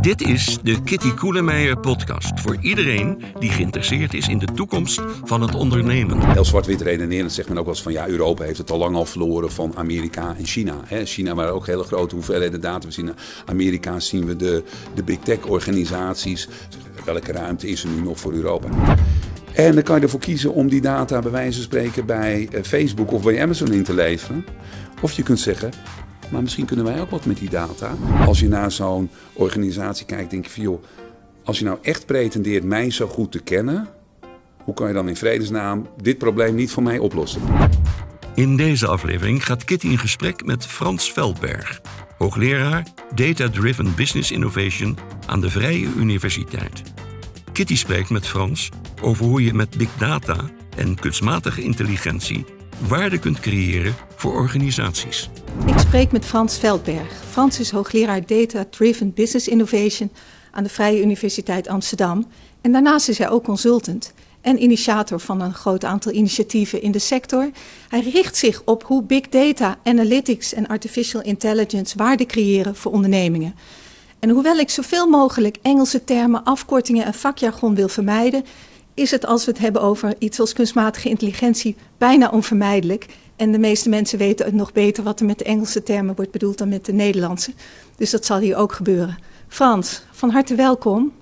Dit is de Kitty Koelemeijer podcast voor iedereen die geïnteresseerd is in de toekomst van het ondernemen. Heel zwart-wit redenerend zegt men ook wel eens van ja, Europa heeft het al lang al verloren van Amerika en China. China waren ook hele grote hoeveelheden data. We zien Amerika zien we de, de big tech organisaties. Welke ruimte is er nu nog voor Europa? En dan kan je ervoor kiezen om die data bij wijze van spreken bij eh, Facebook of bij Amazon in te leveren. Of je kunt zeggen, maar misschien kunnen wij ook wat met die data. Als je naar zo'n organisatie kijkt, denk je van joh, als je nou echt pretendeert mij zo goed te kennen, hoe kan je dan in vredesnaam dit probleem niet voor mij oplossen? In deze aflevering gaat Kitty in gesprek met Frans Veldberg, hoogleraar Data Driven Business Innovation aan de Vrije Universiteit. Kitty spreekt met Frans over hoe je met big data en kunstmatige intelligentie waarde kunt creëren voor organisaties. Ik spreek met Frans Veldberg. Frans is hoogleraar Data Driven Business Innovation aan de Vrije Universiteit Amsterdam. En daarnaast is hij ook consultant en initiator van een groot aantal initiatieven in de sector. Hij richt zich op hoe big data, analytics en artificial intelligence waarde creëren voor ondernemingen. En hoewel ik zoveel mogelijk Engelse termen, afkortingen en vakjargon wil vermijden, is het als we het hebben over iets als kunstmatige intelligentie bijna onvermijdelijk. En de meeste mensen weten het nog beter wat er met de Engelse termen wordt bedoeld dan met de Nederlandse. Dus dat zal hier ook gebeuren. Frans, van harte welkom.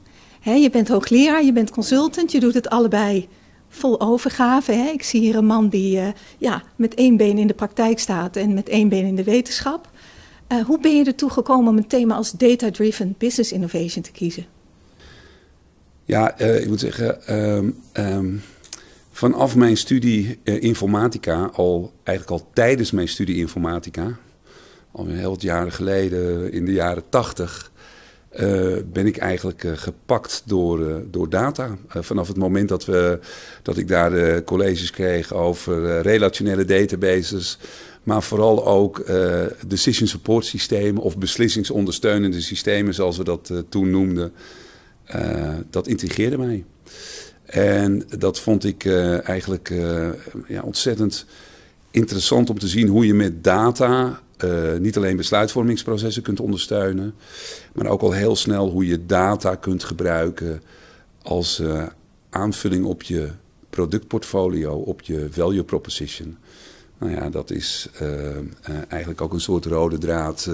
je bent hoogleraar, je bent consultant, je doet het allebei vol overgave. Ik zie hier een man die uh, ja, met één been in de praktijk staat en met één been in de wetenschap. Uh, hoe ben je ertoe gekomen om een thema als data-driven business innovation te kiezen? Ja, uh, ik moet zeggen, um, um, vanaf mijn studie uh, informatica, al eigenlijk al tijdens mijn studie informatica, al heel wat jaren geleden, in de jaren tachtig, uh, ben ik eigenlijk gepakt door, door data. vanaf het moment dat, we, dat ik daar colleges kreeg over relationele databases, maar vooral ook decision support systemen of beslissingsondersteunende systemen, zoals we dat toen noemden. Uh, dat intrigeerde mij. En dat vond ik uh, eigenlijk uh, ja, ontzettend interessant om te zien hoe je met data niet alleen besluitvormingsprocessen kunt ondersteunen, maar ook al heel snel hoe je data kunt gebruiken als aanvulling op je productportfolio, op je value proposition. Nou ja, dat is eigenlijk ook een soort rode draad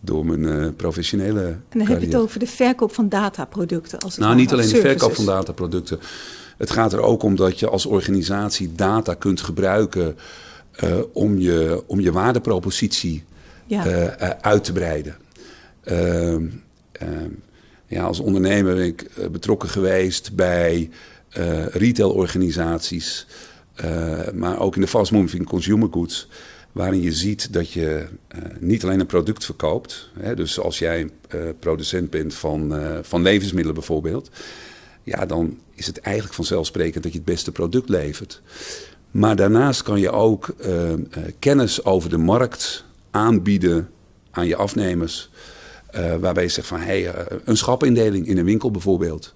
door mijn uh, professionele En dan heb je het over de verkoop van dataproducten. Als het nou, niet alleen de verkoop van dataproducten. Het gaat er ook om dat je als organisatie data kunt gebruiken uh, om, je, om je waardepropositie ja. uh, uit te breiden. Ehm, ehm, ja, als ondernemer ben ik betrokken geweest bij retailorganisaties, maar ook in de fast moving consumer goods waarin je ziet dat je uh, niet alleen een product verkoopt. Hè, dus als jij uh, producent bent van, uh, van levensmiddelen bijvoorbeeld, ja, dan is het eigenlijk vanzelfsprekend dat je het beste product levert. Maar daarnaast kan je ook kennis over de markt aanbieden aan je afnemers. waarbij je zegt van, hé, hey, een schapindeling in een winkel bijvoorbeeld.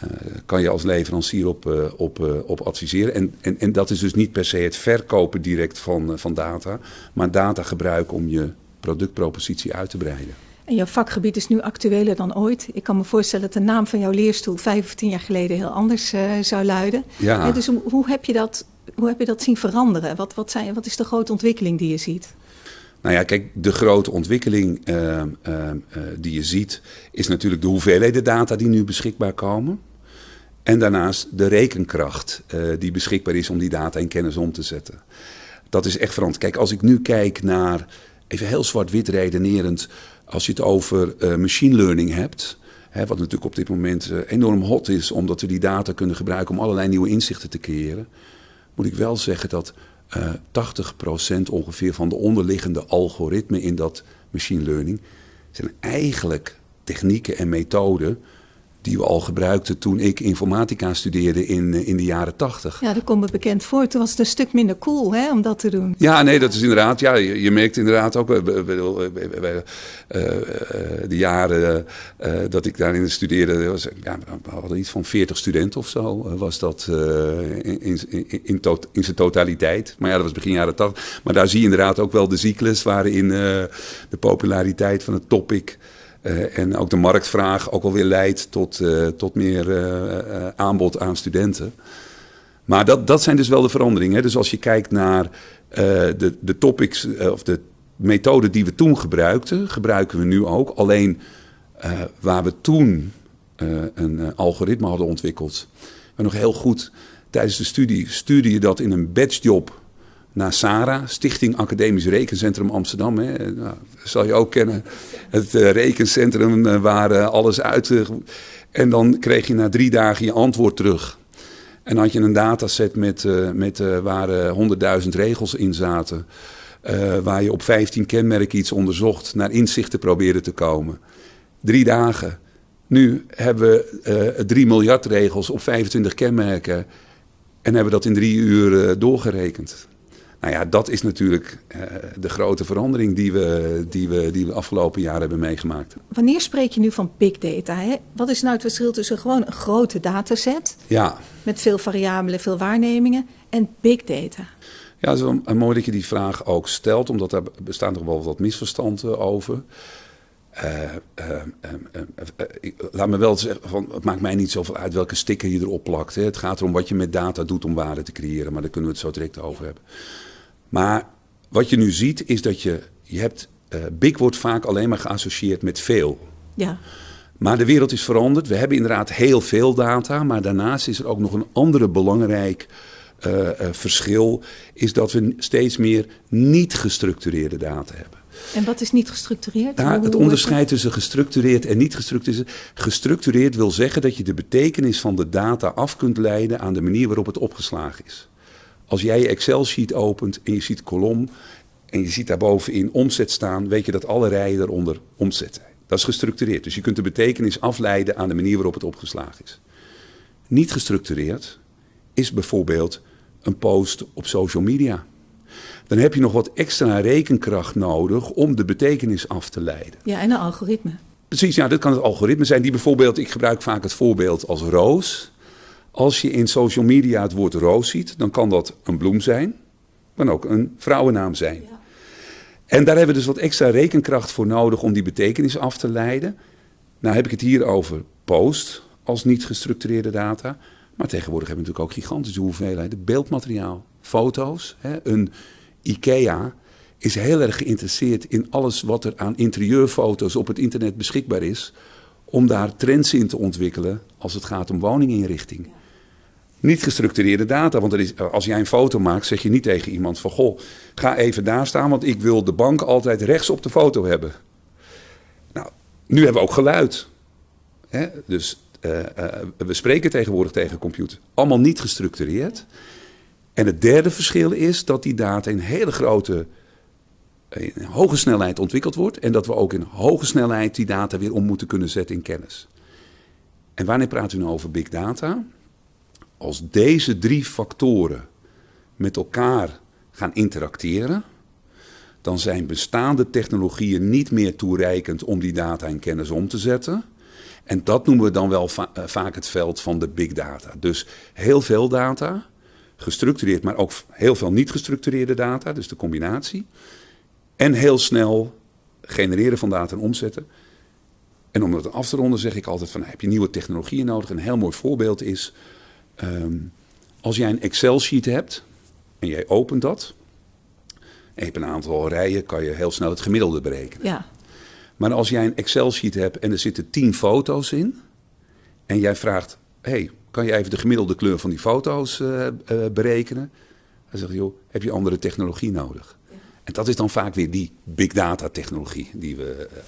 Eh, kan je als leverancier op, eh, op, eh, op adviseren. En, en, en dat is dus niet per se het verkopen direct van, van data, maar data gebruiken om je productpropositie uit te breiden. En jouw vakgebied is nu actueler dan ooit. Ik kan me voorstellen dat de naam van jouw leerstoel vijf of tien jaar geleden heel anders zou luiden. Ja. dus hoe heb, je dat, hoe heb je dat zien veranderen? Wat, wat, zijn, wat is de grote ontwikkeling die je ziet? Nou ja, kijk, de grote ontwikkeling uh, uh, die je ziet, is natuurlijk de hoeveelheden data die nu beschikbaar komen. En daarnaast de rekenkracht die beschikbaar is om die data in kennis om te zetten. Dat is echt veranderd. Kijk, als ik nu kijk naar, even heel zwart-wit redenerend, als je het over machine learning hebt. Hè, wat natuurlijk op dit moment enorm hot is, omdat we die data kunnen gebruiken om allerlei nieuwe inzichten te creëren. Moet ik wel zeggen dat uh, eh, 80% ongeveer van de onderliggende algoritmen in dat machine learning zijn eigenlijk technieken en methoden die we al gebruikten toen ik informatica studeerde in, eh, in de jaren tachtig. Ja, dat komt me bekend voor. Toen was het een stuk minder cool hè, om dat te doen. Ja, nee, dat is inderdaad. Ja, je, je merkt inderdaad ook uh, de jaren uh, dat ik daarin studeerde. Was, ja, we hadden iets van 40 studenten of zo. was dat in, in, in, in, zijn totaliteit. Maar ja, dat was begin jaren 80. Maar daar zie je inderdaad ook wel de cyclus waarin de populariteit van het topic Uh, en ook de marktvraag ook alweer leidt tot, uh, tot meer uh, aanbod aan studenten. Maar dat, dat zijn dus wel de veranderingen. Hè? Dus als je kijkt naar de, de topics of de methoden die we toen gebruikten, gebruiken we nu ook. Alleen waar we toen een algoritme hadden ontwikkeld, en nog heel goed tijdens de studie stuurde je dat in een badgejob naar SARA, Stichting Academisch Rekencentrum Amsterdam. Hè. Nou, dat zal je ook kennen. Het uh, rekencentrum uh, waar uh, alles uit. en dan kreeg je na drie dagen je antwoord terug. En had je een dataset met, met waar 100.000 regels in zaten. waar je op 15 kenmerken iets onderzocht, naar inzichten probeerde te komen. Drie dagen. Nu hebben we 3 miljard regels op 25 kenmerken. En hebben dat in drie uur doorgerekend. Nou ja, dat is natuurlijk uh, de grote verandering die we, die, we, die we afgelopen jaar hebben meegemaakt. Wanneer spreek je nu van big data? Hè? Wat is nou het verschil tussen gewoon een grote dataset ja. met veel variabelen, veel waarnemingen en big data? Ja, het is wel mooi dat je die vraag ook stelt, omdat daar bestaan toch wel wat misverstanden over. Uh, uh, laat me wel zeggen, van, het maakt mij niet zoveel uit welke sticker je erop plakt. Hè. Het gaat erom wat je met data doet om waarde te creëren, maar daar kunnen we het zo direct over hebben. Maar wat je nu ziet is dat je, je hebt, uh, big wordt vaak alleen maar geassocieerd met veel. Ja. Maar de wereld is veranderd. We hebben inderdaad heel veel data, maar daarnaast is er ook nog een andere belangrijk uh, uh, verschil, is dat we steeds meer niet gestructureerde data hebben. En wat is niet gestructureerd? Ja, het onderscheid tussen gestructureerd en niet gestructureerd. Gestructureerd wil zeggen dat je de betekenis van de data af kunt leiden aan de manier waarop het opgeslagen is. Als jij je Excel-sheet opent en je ziet kolom en je ziet daarbovenin omzet staan, weet je dat alle rijen daaronder omzet zijn. Dat is gestructureerd. Dus je kunt de betekenis afleiden aan de manier waarop het opgeslagen is. Niet gestructureerd is bijvoorbeeld een post op social media. Dan heb je nog wat extra rekenkracht nodig om de betekenis af te leiden. Ja, en een algoritme. Precies, ja, dat kan het algoritme zijn. Die bijvoorbeeld, ik gebruik vaak het voorbeeld als roos. Als je in social media het woord roos ziet, dan kan dat een bloem zijn, maar ook een vrouwennaam zijn. Ja. En daar hebben we dus wat extra rekenkracht voor nodig om die betekenis af te leiden. Nou heb ik het hier over post als niet gestructureerde data. Maar tegenwoordig hebben we natuurlijk ook gigantische hoeveelheden beeldmateriaal, foto's. Hè. Een IKEA is heel erg geïnteresseerd in alles wat er aan interieurfoto's op het internet beschikbaar is. Om daar trends in te ontwikkelen als het gaat om woninginrichting niet gestructureerde data. Want is, als jij een foto maakt, zeg je niet tegen iemand van... goh, ga even daar staan, want ik wil de bank altijd rechts op de foto hebben. Nou, nu hebben we ook geluid. Hè? Dus uh, uh, we spreken tegenwoordig tegen computer. Allemaal niet gestructureerd. En het derde verschil is dat die data in hele grote... hoge snelheid ontwikkeld wordt... en dat we ook in hoge snelheid die data weer om moeten kunnen zetten in kennis. En wanneer praten we nu over big data... Als deze drie factoren met elkaar gaan interacteren, dan zijn bestaande technologieën niet meer toereikend om die data in kennis om te zetten. En dat noemen we dan wel va vaak het veld van de big data. Dus heel veel data, gestructureerd, maar ook heel veel niet gestructureerde data, dus de combinatie. En heel snel genereren van data en omzetten. En om dat af te ronden zeg ik altijd van, heb je nieuwe technologieën nodig? Een heel mooi voorbeeld is Um, als jij een Excel-sheet hebt en jij opent dat, en je hebt een aantal rijen, kan je heel snel het gemiddelde berekenen. Ja. Maar als jij een Excel-sheet hebt en er zitten tien foto's in, en jij vraagt, hey, kan je even de gemiddelde kleur van die foto's uh, uh, berekenen? Dan zeg je, joh, heb je andere technologie nodig? Ja. En dat is dan vaak weer die big data technologie. Die we, uh,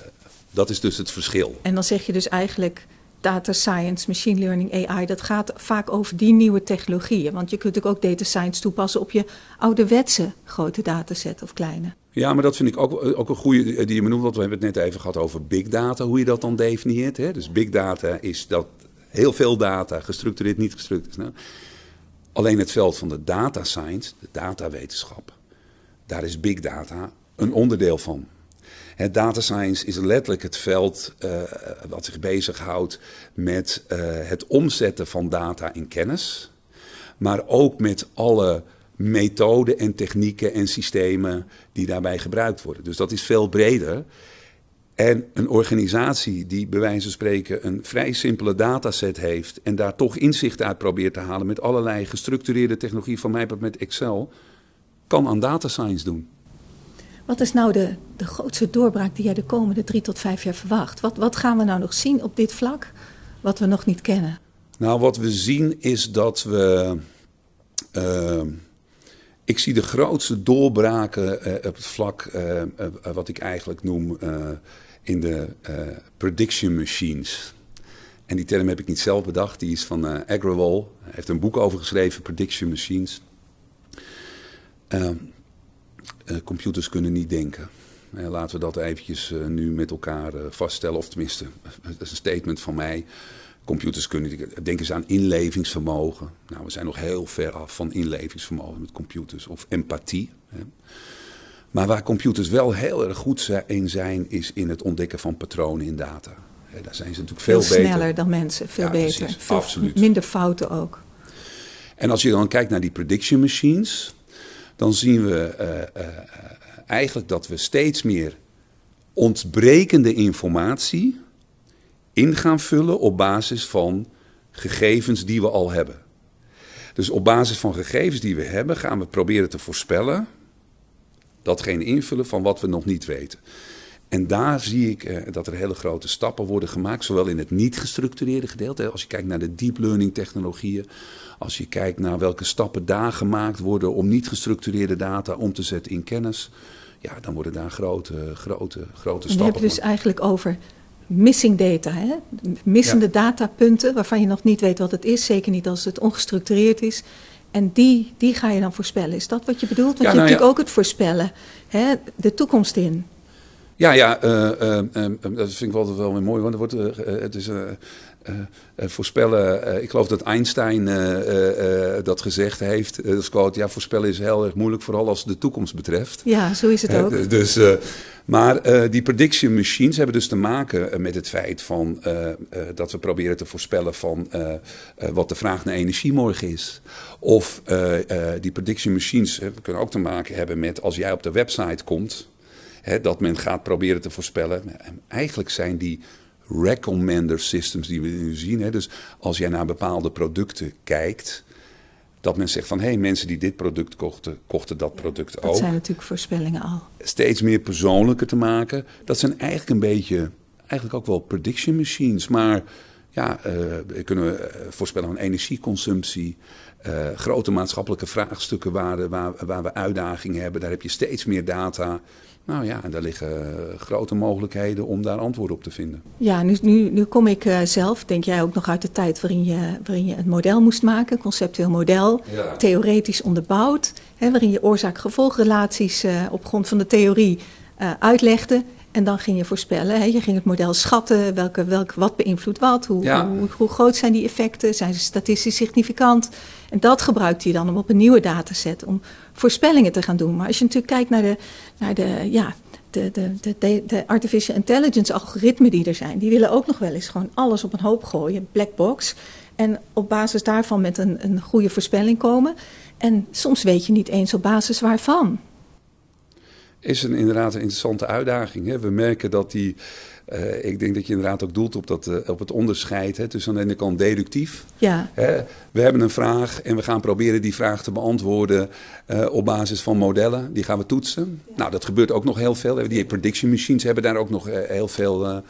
dat is dus het verschil. En dan zeg je dus eigenlijk, data science, machine learning, AI, dat gaat vaak over die nieuwe technologieën. Want je kunt ook, ook data science toepassen op je ouderwetse grote dataset of kleine. Ja, maar dat vind ik ook, ook een goede die je noemt. Want we hebben het net even gehad over big data, hoe je dat dan definieert. Hè? Dus big data is dat heel veel data, gestructureerd, niet gestructureerd. Nou, alleen het veld van de data science, de datawetenschap, daar is big data een onderdeel van. Het data science is letterlijk het veld uh, wat zich bezighoudt met uh, het omzetten van data in kennis. Maar ook met alle methoden en technieken en systemen die daarbij gebruikt worden. Dus dat is veel breder. En een organisatie die bij wijze van spreken een vrij simpele dataset heeft en daar toch inzicht uit probeert te halen met allerlei gestructureerde technologie, van mij met Excel, kan aan data science doen. Wat is nou de, de grootste doorbraak die jij de komende drie tot vijf jaar verwacht? Wat, wat gaan we nou nog zien op dit vlak wat we nog niet kennen? Nou, wat we zien is dat we. Uh, ik zie de grootste doorbraken uh, op het vlak uh, wat ik eigenlijk noem in de prediction machines. En die term heb ik niet zelf bedacht, die is van uh, Agrawal. Hij heeft een boek over geschreven, Prediction Machines. Ehm, computers kunnen niet denken. laten we dat eventjes nu met elkaar vaststellen, of tenminste, dat is een statement van mij. Computers kunnen, denk eens aan inlevingsvermogen. Nou, we zijn nog heel ver af van inlevingsvermogen met computers. Of empathie. Hè. Maar waar computers wel heel erg goed in zijn, is in het ontdekken van patronen in data. Daar zijn ze natuurlijk veel, veel beter. sneller dan mensen, veel Ja, beter. precies, Veel absoluut. Minder fouten ook. En als je dan kijkt naar die prediction machines, dan zien we eh, eh, eigenlijk dat we steeds meer ontbrekende informatie in gaan vullen op basis van gegevens die we al hebben. Dus op basis van gegevens die we hebben gaan we proberen te voorspellen datgene invullen van wat we nog niet weten. En daar zie ik eh, dat er hele grote stappen worden gemaakt, zowel in het niet gestructureerde gedeelte, als je kijkt naar de deep learning technologieën, als je kijkt naar welke stappen daar gemaakt worden om niet gestructureerde data om te zetten in kennis, ja, dan worden daar grote, grote, grote stappen je dus eigenlijk over missing data, hè? missende Ja. datapunten waarvan je nog niet weet wat het is, zeker niet als het ongestructureerd is. En die, die ga je dan voorspellen. Is dat wat je bedoelt? Want Ja, je nou hebt ja. natuurlijk ook het voorspellen, hè? de toekomst in. Ja, ja, eh, eh, eh, dat vind ik altijd wel weer mooi, want er wordt, eh, eh, het is eh, eh, eh, voorspellen. eh, ik geloof dat Einstein eh, eh, eh, dat gezegd heeft. eh, als quote, ja, voorspellen is heel erg moeilijk, vooral als het de toekomst betreft. Ja, zo is het Eh, ook. dus, eh, maar eh, die prediction machines hebben dus te maken eh, met het feit van, eh, eh, dat we proberen te voorspellen van eh, eh, wat de vraag naar energie morgen is. Of eh, eh, die prediction machines eh, kunnen ook te maken hebben met als jij op de website komt, hè, dat men gaat proberen te voorspellen. En eigenlijk zijn die recommender systems die we nu zien. Hè, dus als jij naar bepaalde producten kijkt. Dat men zegt van hé, hey, mensen die dit product kochten, kochten dat product Dat ook zijn natuurlijk voorspellingen al. steeds meer persoonlijker te maken. Dat zijn eigenlijk een beetje, eigenlijk ook wel prediction machines. Maar ja, eh, we kunnen eh, voorspellen van energieconsumptie. eh, grote maatschappelijke vraagstukken waar, waar, waar we uitdagingen hebben. Daar heb je steeds meer data. Nou ja, en daar liggen eh, grote mogelijkheden om daar antwoorden op te vinden. Ja, nu, nu, nu kom ik eh, zelf, denk jij ook nog uit de tijd waarin je, waarin je een model moest maken, een conceptueel model, Ja. theoretisch onderbouwd, hè, waarin je oorzaak-gevolgrelaties eh, op grond van de theorie uitlegde. En dan ging je voorspellen, hè, je ging het model schatten, welke, welke, wat beïnvloedt wat, hoe, Ja. hoe, hoe groot zijn die effecten, zijn ze statistisch significant. En dat gebruikte je dan om op een nieuwe dataset, om voorspellingen te gaan doen. Maar als je natuurlijk kijkt naar de, naar de, ja, de, de, de, de, de artificial intelligence algoritmen die er zijn, die willen ook nog wel eens gewoon alles op een hoop gooien, black box. En op basis daarvan met een, een goede voorspelling komen. En soms weet je niet eens op basis waarvan. Is een, inderdaad een interessante uitdaging. Hè? We merken dat die. eh, ik denk dat je inderdaad ook doelt op, dat, eh, op het onderscheid hè, tussen aan de ene kant deductief Ja, Hè, we hebben een vraag en we gaan proberen die vraag te beantwoorden eh, op basis van modellen. Die gaan we toetsen. Nou, dat gebeurt ook nog heel veel. Die prediction machines hebben daar ook nog heel veel.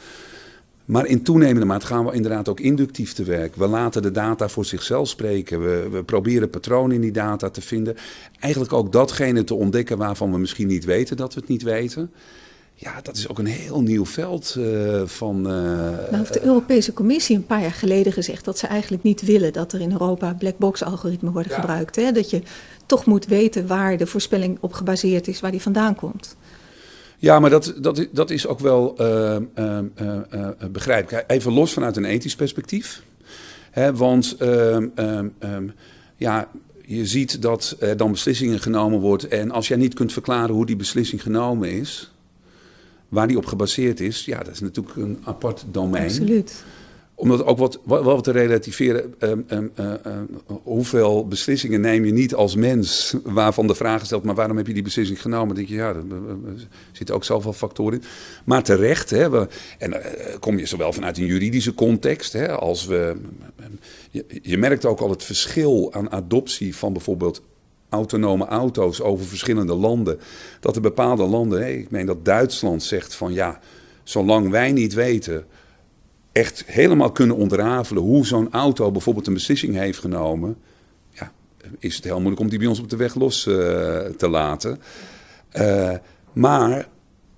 Maar in toenemende mate gaan we inderdaad ook inductief te werk. We laten de data voor zichzelf spreken. We, we proberen patronen in die data te vinden. Eigenlijk ook datgene te ontdekken waarvan we misschien niet weten dat we het niet weten. Ja, dat is ook een heel nieuw veld eh, van. eh, nou heeft de Europese Commissie een paar jaar geleden gezegd dat ze eigenlijk niet willen dat er in Europa black box algoritmen worden Ja. gebruikt. Hè? Dat je toch moet weten waar de voorspelling op gebaseerd is, waar die vandaan komt. Ja, maar dat, dat, dat is ook wel uh, uh, uh, begrijpelijk. Even los vanuit een ethisch perspectief. Hè, want ehm, ehm, ehm, ja, je ziet dat er dan beslissingen genomen worden. En als jij niet kunt verklaren hoe die beslissing genomen is, waar die op gebaseerd is, ja, dat is natuurlijk een apart domein. Absoluut. Omdat ook wat, wat, te relativeren, um, um, uh, hoeveel beslissingen neem je niet als mens, waarvan de vraag stelt, maar waarom heb je die beslissing genomen? Dan denk je, ja, er zitten ook zoveel factoren in. Maar terecht, hè, en uh, kom je zowel vanuit een juridische context, hè, als we, je, je merkt ook al het verschil aan adoptie van bijvoorbeeld autonome auto's over verschillende landen. Dat er bepaalde landen, hè, ik meen dat Duitsland zegt van ja, zolang wij niet weten echt helemaal kunnen ontrafelen hoe zo'n auto bijvoorbeeld een beslissing heeft genomen, ja, is het heel moeilijk om die bij ons op de weg los uh, te laten. Uh, maar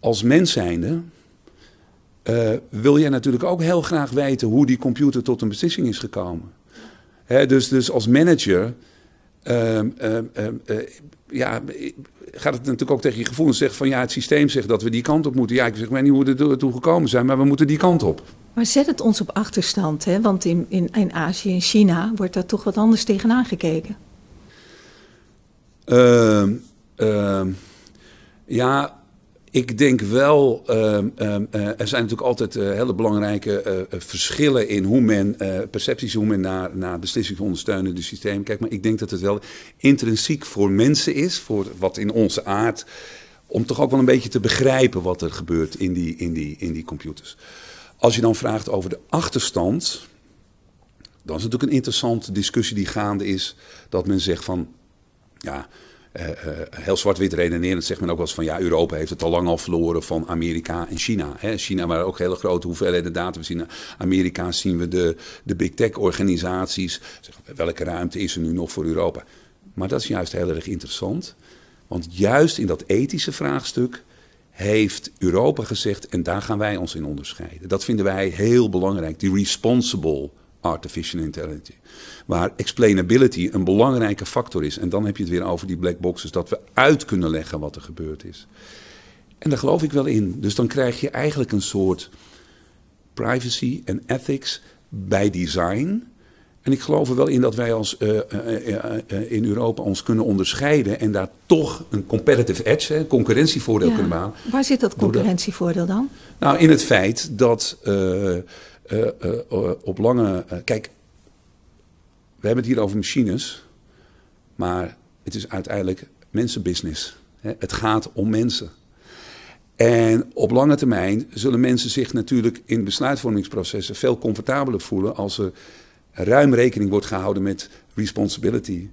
als mens zijnde uh, wil jij natuurlijk ook heel graag weten hoe die computer tot een beslissing is gekomen. Dus, dus als manager uh, ja, gaat het natuurlijk ook tegen je gevoel en zegt van ja, het systeem zegt dat we die kant op moeten. Ja, ik zeg maar niet hoe we er toe gekomen zijn, maar we moeten die kant op. Maar zet het ons op achterstand, hè? want in, in, in Azië en China wordt daar toch wat anders tegenaan gekeken. Uh, uh, ja, ik denk wel, uh, er zijn natuurlijk altijd uh, hele belangrijke uh, verschillen in hoe men, percepties, hoe men naar, naar beslissingsondersteunende systemen kijkt. Maar ik denk dat het wel intrinsiek voor mensen is, voor wat in onze aard, om toch ook wel een beetje te begrijpen wat er gebeurt in die, in die, in die computers. Als je dan vraagt over de achterstand, dan is het natuurlijk een interessante discussie die gaande is. Dat men zegt van, ja, uh, uh, heel zwart-wit redenerend zegt men ook wel eens van ja, Europa heeft het al lang al verloren van Amerika en China. Hè. China waren ook hele grote hoeveelheden data. We zien Amerika zien we de, de big tech organisaties. Welke ruimte is er nu nog voor Europa? Maar dat is juist heel erg interessant. Want juist in dat ethische vraagstuk heeft Europa gezegd, en daar gaan wij ons in onderscheiden. Dat vinden wij heel belangrijk, die responsible artificial intelligence. Waar explainability een belangrijke factor is. En dan heb je het weer over die black boxes, dat we uit kunnen leggen wat er gebeurd is. En daar geloof ik wel in. Dus dan krijg je eigenlijk een soort privacy en ethics bij design. En ik geloof er wel in dat wij als, uh, uh, uh, in Europa ons kunnen onderscheiden en daar toch een competitive edge, een concurrentievoordeel ja. kunnen behalen. Waar zit dat concurrentievoordeel dan? Nou, in het feit dat op lange. kijk, we hebben het hier over machines, maar het is uiteindelijk mensenbusiness. Het gaat om mensen. En op lange termijn zullen mensen zich natuurlijk in besluitvormingsprocessen veel comfortabeler voelen als er ruim rekening wordt gehouden met responsibility.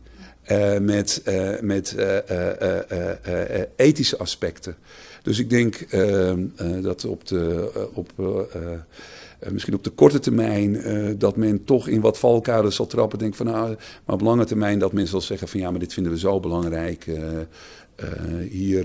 Uh, met uh, met uh, ethische aspecten. Dus ik denk ehm, dat op de, op, misschien op de korte termijn dat men toch in wat valkuilen zal trappen. Denk van, nou, maar op lange termijn dat men zal zeggen van ja, maar dit vinden we zo belangrijk. Hier,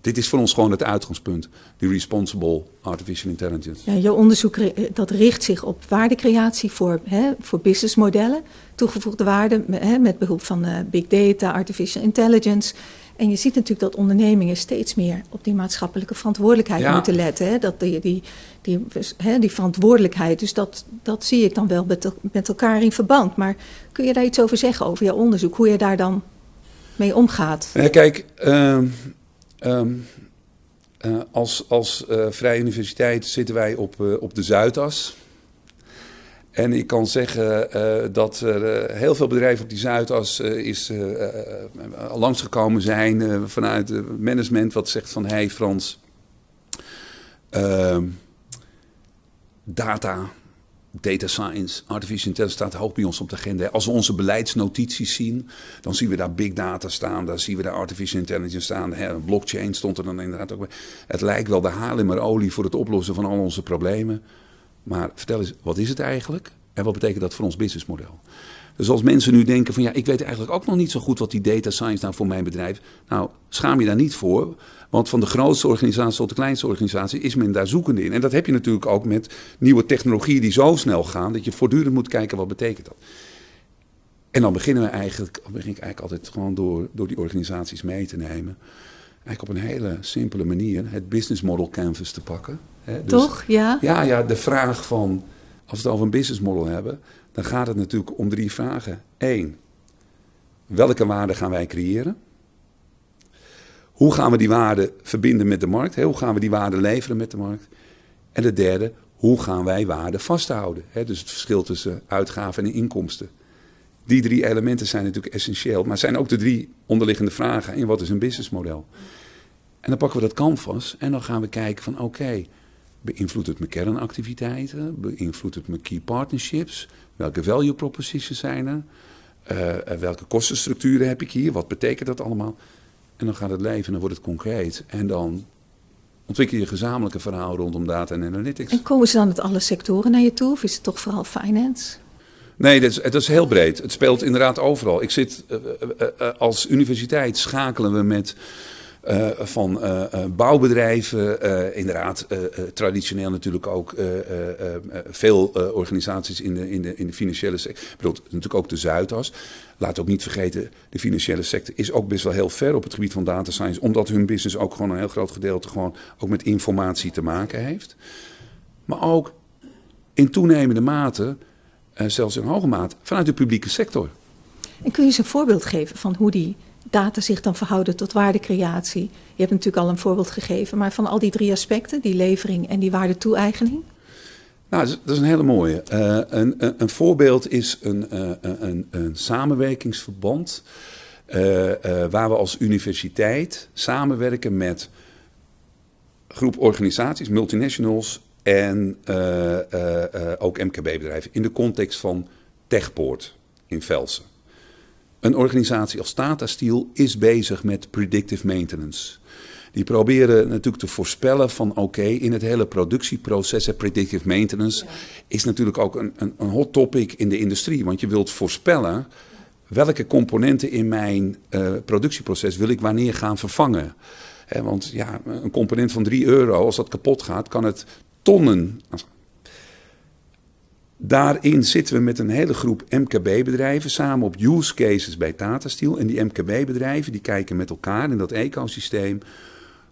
dit is voor ons gewoon het uitgangspunt. Die responsible artificial intelligence. Ja, jouw onderzoek dat richt zich op waardecreatie voor, hè, voor businessmodellen. Toegevoegde waarde hè, met behulp van big data, artificial intelligence. En je ziet natuurlijk dat ondernemingen steeds meer op die maatschappelijke verantwoordelijkheid ja. moeten letten. Hè? Dat die, die, die, hè, die verantwoordelijkheid, dus dat, dat zie ik dan wel met, met elkaar in verband. Maar kun je daar iets over zeggen, over jouw onderzoek, hoe je daar dan mee omgaat? Ja, kijk, uh, Um, uh, als als uh, Vrije Universiteit zitten wij op, uh, op de Zuidas. En ik kan zeggen dat er heel veel bedrijven op die Zuidas is, langsgekomen zijn vanuit het management wat zegt van... hey Frans, ehm, data, data science, artificial intelligence staat hoog bij ons op de agenda. Als we onze beleidsnotities zien, dan zien we daar big data staan, dan zien we daar artificial intelligence staan. Hè, blockchain stond er dan inderdaad ook bij. Het lijkt wel de olie voor het oplossen van al onze problemen. Maar vertel eens, wat is het eigenlijk? En wat betekent dat voor ons businessmodel? Dus als mensen nu denken van ja, ik weet eigenlijk ook nog niet zo goed wat die data science nou voor mijn bedrijf. Nou, schaam je daar niet voor. Want van de grootste organisatie tot de kleinste organisatie is men daar zoekende in. En dat heb je natuurlijk ook met nieuwe technologieën die zo snel gaan dat je voortdurend moet kijken wat betekent dat. En dan beginnen we eigenlijk, begin ik eigenlijk altijd gewoon door, door die organisaties mee te nemen. Eigenlijk op een hele simpele manier het business model canvas te pakken. Hè. Dus, Toch? Ja. Ja, ja, de vraag van, als we het over een business model hebben, dan gaat het natuurlijk om drie vragen. Eén, welke waarde gaan wij creëren? Hoe gaan we die waarde verbinden met de markt? Hoe gaan we die waarde leveren met de markt? En de derde, hoe gaan wij waarde vasthouden? Dus het verschil tussen uitgaven en inkomsten. Die drie elementen zijn natuurlijk essentieel, maar zijn ook de drie onderliggende vragen in wat is een businessmodel. En dan pakken we dat canvas en dan gaan we kijken van oké, beïnvloedt het mijn kernactiviteiten? Beïnvloedt het mijn key partnerships? Welke value propositions zijn er? Uh, welke kostenstructuren heb ik hier? Wat betekent dat allemaal? En dan gaat het leven en dan wordt het concreet. En dan ontwikkel je gezamenlijke verhaal rondom data en analytics. En komen ze dan uit alle sectoren naar je toe? Of is het toch vooral finance? Nee, dat is, dat is heel breed. Het speelt inderdaad overal. Ik zit uh, uh, als universiteit schakelen we met uh, van bouwbedrijven, inderdaad traditioneel natuurlijk ook veel organisaties in de, in, de, in de financiële sector. Ik bedoel, natuurlijk ook de Zuidas. Laat ook niet vergeten, de financiële sector is ook best wel heel ver op het gebied van data science, omdat hun business ook gewoon een heel groot gedeelte gewoon ook met informatie te maken heeft. Maar ook in toenemende mate zelfs in hoge mate, vanuit de publieke sector. En kun je eens een voorbeeld geven van hoe die data zich dan verhouden tot waardecreatie? Je hebt natuurlijk al een voorbeeld gegeven, maar van al die drie aspecten, die levering en die waardetoeeigening? Nou, dat is een hele mooie. Uh, een, een, voorbeeld is een, uh, een, een samenwerkingsverband. waar we als universiteit samenwerken met groep organisaties, multinationals en ook MKB-bedrijven in de context van Techpoort in Velsen. Een organisatie als Tata Steel is bezig met predictive maintenance. Die proberen natuurlijk te voorspellen van oké, in het hele productieproces, predictive maintenance, is natuurlijk ook een, een, een, hot topic in de industrie. Want je wilt voorspellen welke componenten in mijn uh, productieproces wil ik wanneer gaan vervangen. Want ja, een component van 3 euro, als dat kapot gaat, kan het tonnen. Daarin zitten we met een hele groep MKB-bedrijven samen op use cases bij Tata Steel. En die MKB-bedrijven die kijken met elkaar in dat ecosysteem.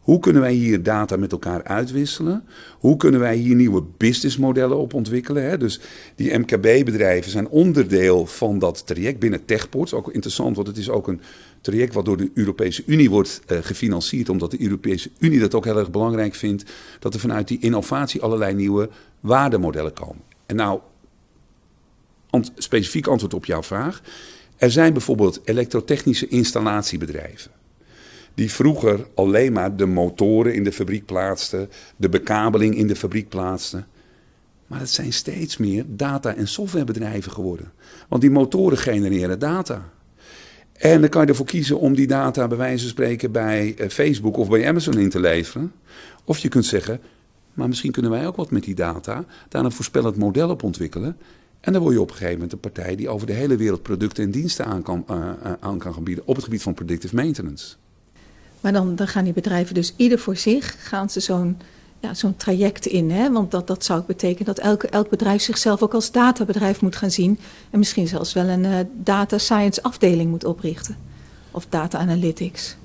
Hoe kunnen wij hier data met elkaar uitwisselen? Hoe kunnen wij hier nieuwe businessmodellen op ontwikkelen? Hè? Dus die MKB-bedrijven zijn onderdeel van dat traject binnen Techports. Ook interessant, want het is ook een traject wat door de Europese Unie wordt uh, gefinancierd, omdat de Europese Unie dat ook heel erg belangrijk vindt, dat er vanuit die innovatie allerlei nieuwe waardemodellen komen. En nou, ant specifiek antwoord op jouw vraag. Er zijn bijvoorbeeld elektrotechnische installatiebedrijven. Die vroeger alleen maar de motoren in de fabriek plaatsten, de bekabeling in de fabriek plaatsten. Maar het zijn steeds meer data- en softwarebedrijven geworden. Want die motoren genereren data. En dan kan je ervoor kiezen om die data bij wijze van spreken bij eh, Facebook of bij Amazon in te leveren. Of je kunt zeggen, maar misschien kunnen wij ook wat met die data, daar een voorspellend model op ontwikkelen. En dan word je op een gegeven moment een partij die over de hele wereld producten en diensten aan kan, uh, aan kan gaan bieden op het gebied van predictive maintenance. Maar dan, dan gaan die bedrijven dus ieder voor zich, gaan ze zo'n ja, zo'n traject in. Hè? Want dat, dat zou betekenen dat elke, elk bedrijf zichzelf ook als databedrijf moet gaan zien. En misschien zelfs wel een uh, data science afdeling moet oprichten. Of data analytics.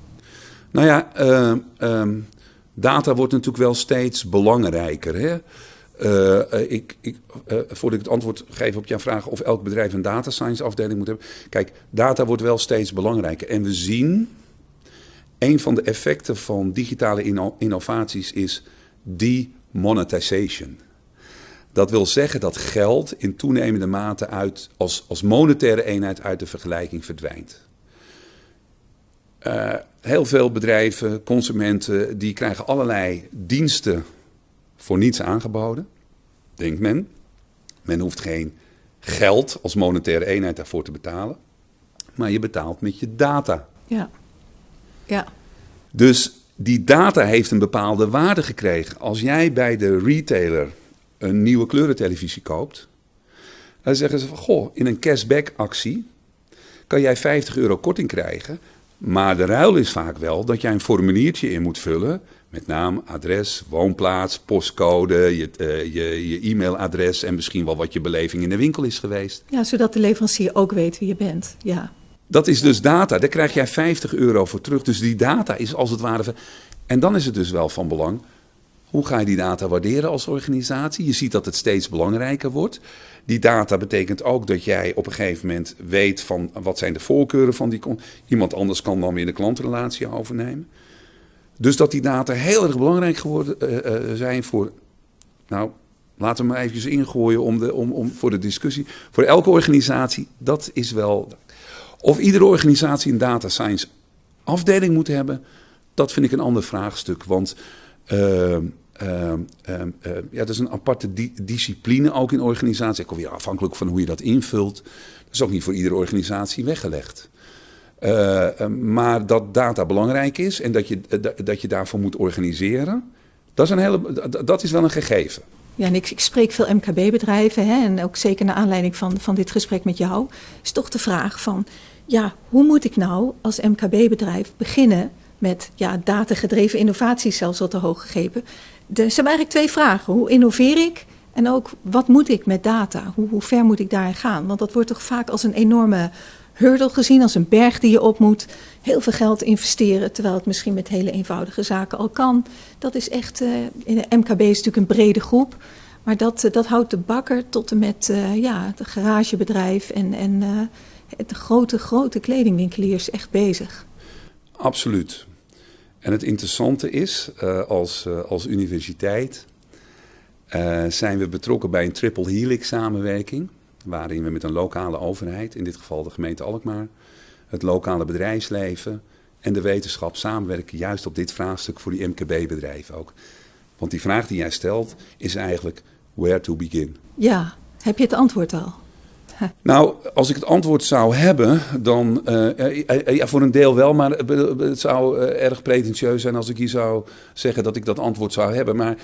Nou ja, uh, um, data wordt natuurlijk wel steeds belangrijker. Hè? Uh, ik, ik, uh, voordat ik het antwoord geef op jouw vraag of elk bedrijf een data science afdeling moet hebben. Kijk, data wordt wel steeds belangrijker. En we zien, een van de effecten van digitale inno innovaties is demonetization. Dat wil zeggen dat geld in toenemende mate uit, als, als monetaire eenheid uit de vergelijking verdwijnt. Heel veel bedrijven, consumenten, die krijgen allerlei diensten voor niets aangeboden, denkt men. Men hoeft geen geld als monetaire eenheid daarvoor te betalen, maar je betaalt met je data. Ja. Ja. Dus die data heeft een bepaalde waarde gekregen. Als jij bij de retailer een nieuwe kleurentelevisie koopt, dan zeggen ze van goh, in een cashback actie kan jij 50 euro korting krijgen. Maar de ruil is vaak wel dat jij een formuliertje in moet vullen. Met naam, adres, woonplaats, postcode, je, uh, je, je e-mailadres en misschien wel wat je beleving in de winkel is geweest. Ja, zodat de leverancier ook weet wie je bent. Ja. Dat is dus data. Daar krijg jij 50 euro voor terug. Dus die data is als het ware. En dan is het dus wel van belang. Hoe ga je die data waarderen als organisatie? Je ziet dat het steeds belangrijker wordt. Die data betekent ook dat jij op een gegeven moment weet van wat zijn de voorkeuren van die Iemand anders kan dan weer de klantrelatie overnemen. Dus dat die data heel erg belangrijk geworden uh, uh, zijn voor, nou, Laten we maar eventjes ingooien om de, om, om, voor de discussie. Voor elke organisatie, dat is wel. Of iedere organisatie een data science afdeling moet hebben, dat vind ik een ander vraagstuk. Want ja, dat is een aparte di discipline ook in organisaties. Ik weer afhankelijk van hoe je dat invult. Dat is ook niet voor iedere organisatie weggelegd. Uh, maar dat data belangrijk is en dat je, dat je daarvoor moet organiseren, dat is, een hele, dat is wel een gegeven. Ja, en ik, ik spreek veel MKB-bedrijven en ook zeker naar aanleiding van, van dit gesprek met jou, is toch de vraag van, ja, hoe moet ik nou als MKB-bedrijf beginnen met ja, datagedreven innovatie zelfs al te hoog gegrepen. Er zijn eigenlijk twee vragen. Hoe innoveer ik? En ook, wat moet ik met data? Hoe, hoe ver moet ik daarin gaan? Want dat wordt toch vaak als een enorme hurdle gezien, als een berg die je op moet. Heel veel geld investeren, terwijl het misschien met hele eenvoudige zaken al kan. Dat is echt, uh, in de MKB is natuurlijk een brede groep. Maar dat, uh, dat houdt de bakker tot en met uh, ja, het garagebedrijf en, en de grote, grote kledingwinkeliers echt bezig. Absoluut. En het interessante is, uh, als, uh, als universiteit uh, zijn we betrokken bij een triple helix samenwerking. Waarin we met een lokale overheid, in dit geval de gemeente Alkmaar, het lokale bedrijfsleven en de wetenschap samenwerken. Juist op dit vraagstuk voor die MKB-bedrijven ook. Want die vraag die jij stelt is eigenlijk where to begin. Ja, heb je het antwoord al? Nou, als ik het antwoord zou hebben, dan uh, ja, voor een deel wel, maar het zou erg pretentieus zijn als ik hier zou zeggen dat ik dat antwoord zou hebben. Maar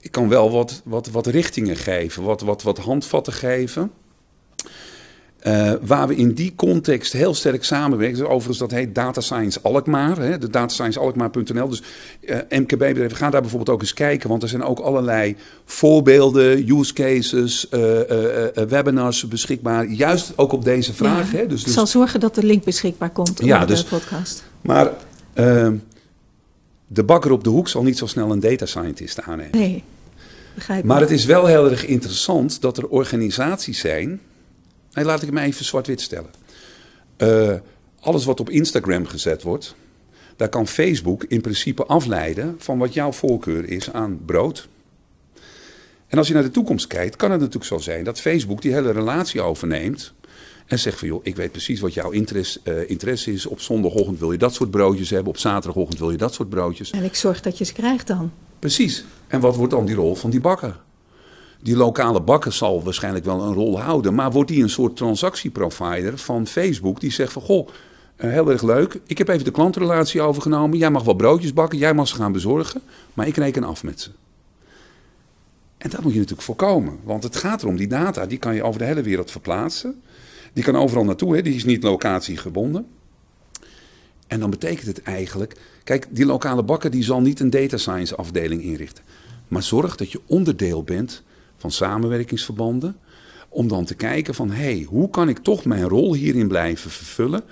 ik kan wel wat, wat, wat richtingen geven, wat, wat, wat handvatten geven. Uh, waar we in die context heel sterk samenwerken. Dus overigens, dat heet Data Science Alkmaar. Hè, de datasciencealkmaar.nl. Dus uh, MKB-bedrijven, gaan daar bijvoorbeeld ook eens kijken. Want er zijn ook allerlei voorbeelden, use cases, uh, webinars beschikbaar. Juist ook op deze vraag. Ja, hè, dus, ik zal zorgen dat de link beschikbaar komt ja, dus, de podcast. Maar ehm, de bakker op de hoek zal niet zo snel een data scientist aannemen. Nee, begrijp Maar het is wel heel erg interessant dat er organisaties zijn Nee, laat ik hem even zwart-wit stellen. Uh, alles wat op Instagram gezet wordt, daar kan Facebook in principe afleiden van wat jouw voorkeur is aan brood. En als je naar de toekomst kijkt, kan het natuurlijk zo zijn dat Facebook die hele relatie overneemt. En zegt van joh, ik weet precies wat jouw interesse, uh, interesse is. Op zondagochtend wil je dat soort broodjes hebben. Op zaterdagochtend wil je dat soort broodjes. En ik zorg dat je ze krijgt dan. Precies. En wat wordt dan die rol van die bakker? Die lokale bakker zal waarschijnlijk wel een rol houden. Maar wordt die een soort transactieprovider van Facebook die zegt van goh, uh, heel erg leuk. Ik heb even de klantrelatie overgenomen. Jij mag wel broodjes bakken, jij mag ze gaan bezorgen. Maar ik reken af met ze. En dat moet je natuurlijk voorkomen. Want het gaat erom, die data die kan je over de hele wereld verplaatsen. Die kan overal naartoe, hè? die is niet locatiegebonden. En dan betekent het eigenlijk, kijk, die lokale bakker die zal niet een data science afdeling inrichten. Maar zorg dat je onderdeel bent van samenwerkingsverbanden. Om dan te kijken van, hé, hey, hoe kan ik toch mijn rol hierin blijven vervullen?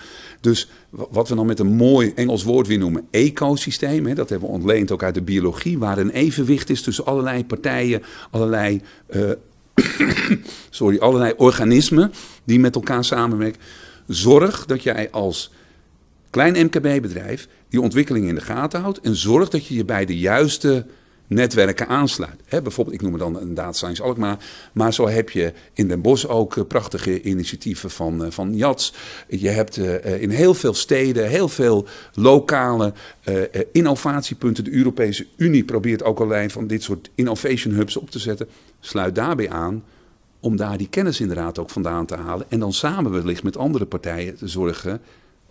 Dus wat we dan met een mooi Engels woord weer noemen ecosysteem. Hè, dat hebben we ontleend ook uit de biologie. Waar een evenwicht is tussen allerlei partijen, allerlei, uh, sorry, allerlei organismen die met elkaar samenwerken. Zorg dat jij als klein MKB-bedrijf die ontwikkeling in de gaten houdt. En zorg dat je je bij de juiste netwerken aansluit. Bijvoorbeeld, ik noem het dan een data science Alkmaar. Maar zo heb je in Den Bosch ook uh, prachtige initiatieven van, uh, van JATS. Je hebt uh, in heel veel steden heel veel lokale innovatiepunten. De Europese Unie probeert ook allerlei van dit soort innovation hubs op te zetten. Sluit daarbij aan om daar die kennis inderdaad ook vandaan te halen. En dan samen wellicht met andere partijen te zorgen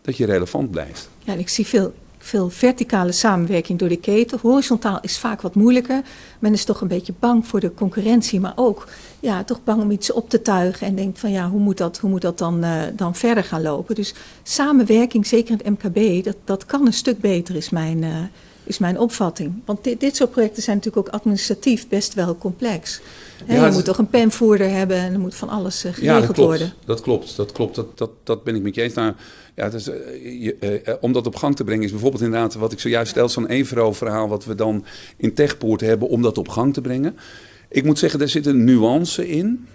dat je relevant blijft. Ja, ik zie veel veel verticale samenwerking door de keten. Horizontaal is vaak wat moeilijker. Men is toch een beetje bang voor de concurrentie, maar ook ja, toch bang om iets op te tuigen en denkt van ja, hoe moet dat, hoe moet dat dan, uh, dan verder gaan lopen? Dus samenwerking, zeker in het MKB, dat, dat kan een stuk beter, is mijn, uh, is mijn opvatting. Want dit, dit soort projecten zijn natuurlijk ook administratief best wel complex. Ja, je moet toch een penvoerder hebben en er moet van alles uh, geregeld ja, dat klopt, worden. Dat klopt, dat klopt. Dat, dat, dat ben ik met je eens. Nou, ja, dus, uh, je, uh, om dat op gang te brengen is bijvoorbeeld inderdaad wat ik zojuist stel, zo'n Evro-verhaal wat we dan in Techpoort hebben om dat op gang te brengen. Ik moet zeggen, er zit een nuance in.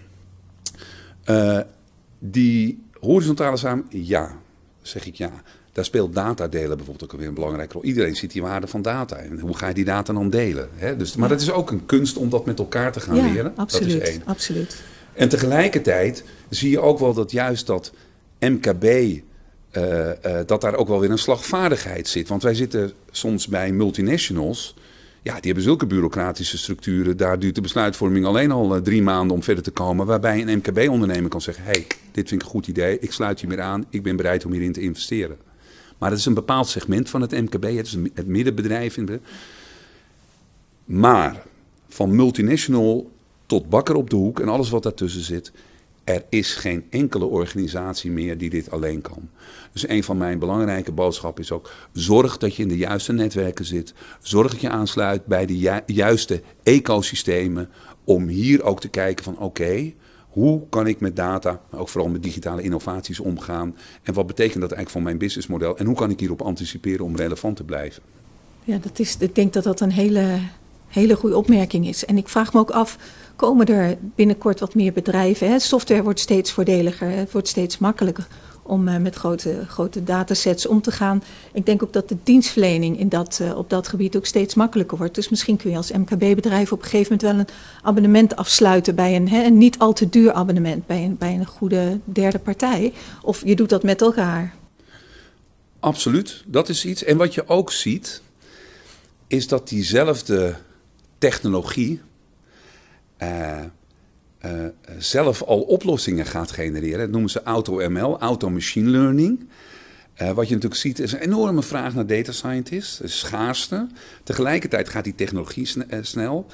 die horizontale samen, ja, zeg ik ja. Daar speelt data delen bijvoorbeeld ook weer een belangrijke rol. Iedereen ziet die waarde van data. En hoe ga je die data dan delen? Hè? Dus, maar dat is ook een kunst om dat met elkaar te gaan ja, leren. Absoluut, dat is één. absoluut. En tegelijkertijd zie je ook wel dat juist dat MKB, eh, eh, dat daar ook wel weer een slagvaardigheid zit. Want wij zitten soms bij multinationals. Ja, die hebben zulke bureaucratische structuren. Daar duurt de besluitvorming alleen al eh, drie maanden om verder te komen. Waarbij een MKB-ondernemer kan zeggen: hey, dit vind ik een goed idee. Ik sluit je meer aan. Ik ben bereid om hierin te investeren. Maar dat is een bepaald segment van het MKB. Het is het middenbedrijf. In de... Maar van multinational tot bakker op de hoek en alles wat daartussen zit. Er is geen enkele organisatie meer die dit alleen kan. Dus een van mijn belangrijke boodschappen is ook: zorg dat je in de juiste netwerken zit. Zorg dat je aansluit bij de ju juiste ecosystemen. Om hier ook te kijken van oké, hoe kan ik met data, maar ook vooral met digitale innovaties omgaan? En wat betekent dat eigenlijk voor mijn businessmodel? En hoe kan ik hierop anticiperen om relevant te blijven? Ja, dat is, ik denk dat dat een hele, hele goede opmerking is. En ik vraag me ook af, komen er binnenkort wat meer bedrijven? Hè? Software wordt steeds voordeliger, het wordt steeds makkelijker om uh, met grote, grote datasets om te gaan. Ik denk ook dat de dienstverlening in dat, uh, op dat gebied ook steeds makkelijker wordt. Dus misschien kun je als MKB-bedrijf op een gegeven moment wel een abonnement afsluiten bij een, hè, een niet al te duur abonnement bij een, bij een goede derde partij. Of je doet dat met elkaar. Absoluut, dat is iets. En wat je ook ziet, is dat diezelfde technologie uh, uh, zelf al oplossingen gaat genereren. Dat noemen ze auto-ML, auto-machine learning. Uh, wat je natuurlijk ziet is een enorme vraag naar data scientists, schaarste. Tegelijkertijd gaat die technologie sn snel.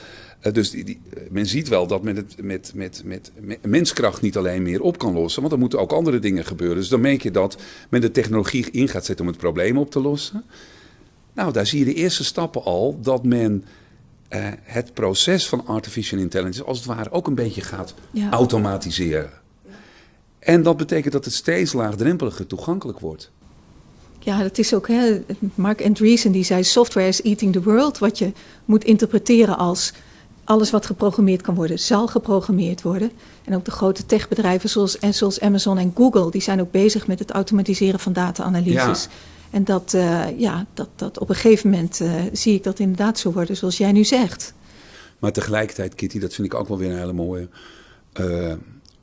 dus die, men ziet wel dat men het met, met, met, met, menskracht niet alleen meer op kan lossen, want er moeten ook andere dingen gebeuren. Dus dan merk je dat men de technologie in gaat zetten om het probleem op te lossen. Nou, daar zie je de eerste stappen al dat men uh, het proces van artificial intelligence als het ware ook een beetje gaat ja. automatiseren. Ja. En dat betekent dat het steeds laagdrempeliger toegankelijk wordt. Ja, dat is ook, hè, Mark Andreessen die zei, software is eating the world. Wat je moet interpreteren als alles wat geprogrammeerd kan worden, zal geprogrammeerd worden. En ook de grote techbedrijven zoals, zoals Amazon en Google, die zijn ook bezig met het automatiseren van data-analyses. Ja. En dat, uh, ja, dat, dat op een gegeven moment uh, zie ik dat inderdaad zo worden zoals jij nu zegt. Maar tegelijkertijd, Kitty, dat vind ik ook wel weer een hele mooie. Uh,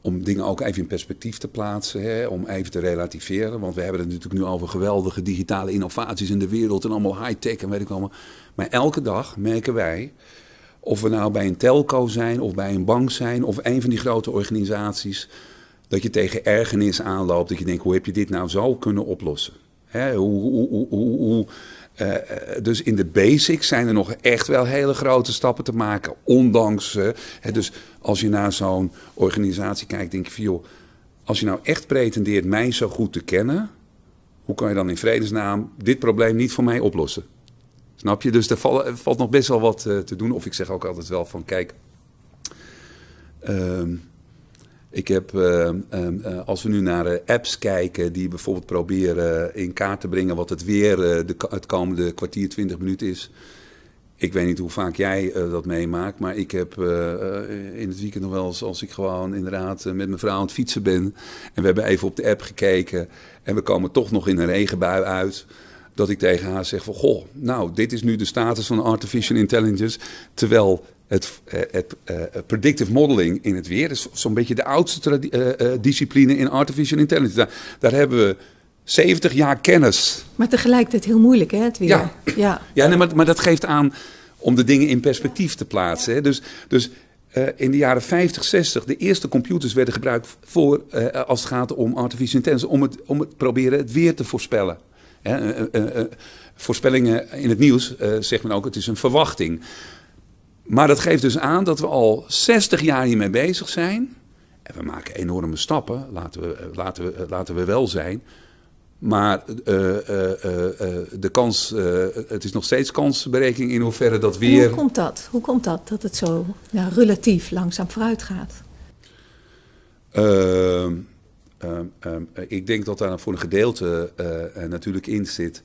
om dingen ook even in perspectief te plaatsen, hè, om even te relativeren. Want we hebben het natuurlijk nu over geweldige digitale innovaties in de wereld en allemaal high-tech en weet ik allemaal. Maar elke dag merken wij, of we nou bij een telco zijn of bij een bank zijn of een van die grote organisaties, dat je tegen ergernis aanloopt. Dat je denkt, hoe heb je dit nou zo kunnen oplossen? Hoe, uh, dus in de basics zijn er nog echt wel hele grote stappen te maken. Ondanks. Uh, hè, dus als je naar zo'n organisatie kijkt, denk je van joh. Als je nou echt pretendeert mij zo goed te kennen. Hoe kan je dan in vredesnaam dit probleem niet voor mij oplossen? Snap je? Dus er valt, valt nog best wel wat uh, te doen. Of ik zeg ook altijd wel van kijk. Uh, ik heb, uh, uh, als we nu naar uh, apps kijken die bijvoorbeeld proberen in kaart te brengen wat het weer de, het komende kwartier, twintig minuten is. Ik weet niet hoe vaak jij dat meemaakt, maar ik heb in het weekend nog wel eens, als ik gewoon inderdaad met mijn vrouw aan het fietsen ben. En we hebben even op de app gekeken en we komen toch nog in een regenbui uit dat ik tegen haar zeg van, goh, nou, dit is nu de status van artificial intelligence. Terwijl het, eh, het uh, predictive modeling in het weer is zo'n beetje de oudste uh, discipline in artificial intelligence. Daar, daar, hebben we 70 jaar kennis. Maar tegelijkertijd heel moeilijk, hè, het weer. Ja, ja. ja nee, maar, maar dat geeft aan om de dingen in perspectief te plaatsen. Hè. Dus, dus in de jaren 50, 60, de eerste computers werden gebruikt voor, als het gaat om artificial intelligence, om het, om het proberen het weer te voorspellen. voorspellingen in het nieuws zegt men ook, het is een verwachting. Maar dat geeft dus aan dat we al 60 jaar hiermee bezig zijn. En we maken enorme stappen, laten we, laten we, laten we wel zijn. Maar uh, uh, uh, de kans, het is nog steeds kansberekening in hoeverre dat weer. En hoe komt dat? Hoe komt dat dat het zo nou, relatief langzaam vooruit gaat? Ehm, ehm, ehm, ik denk dat daar voor een gedeelte natuurlijk in zit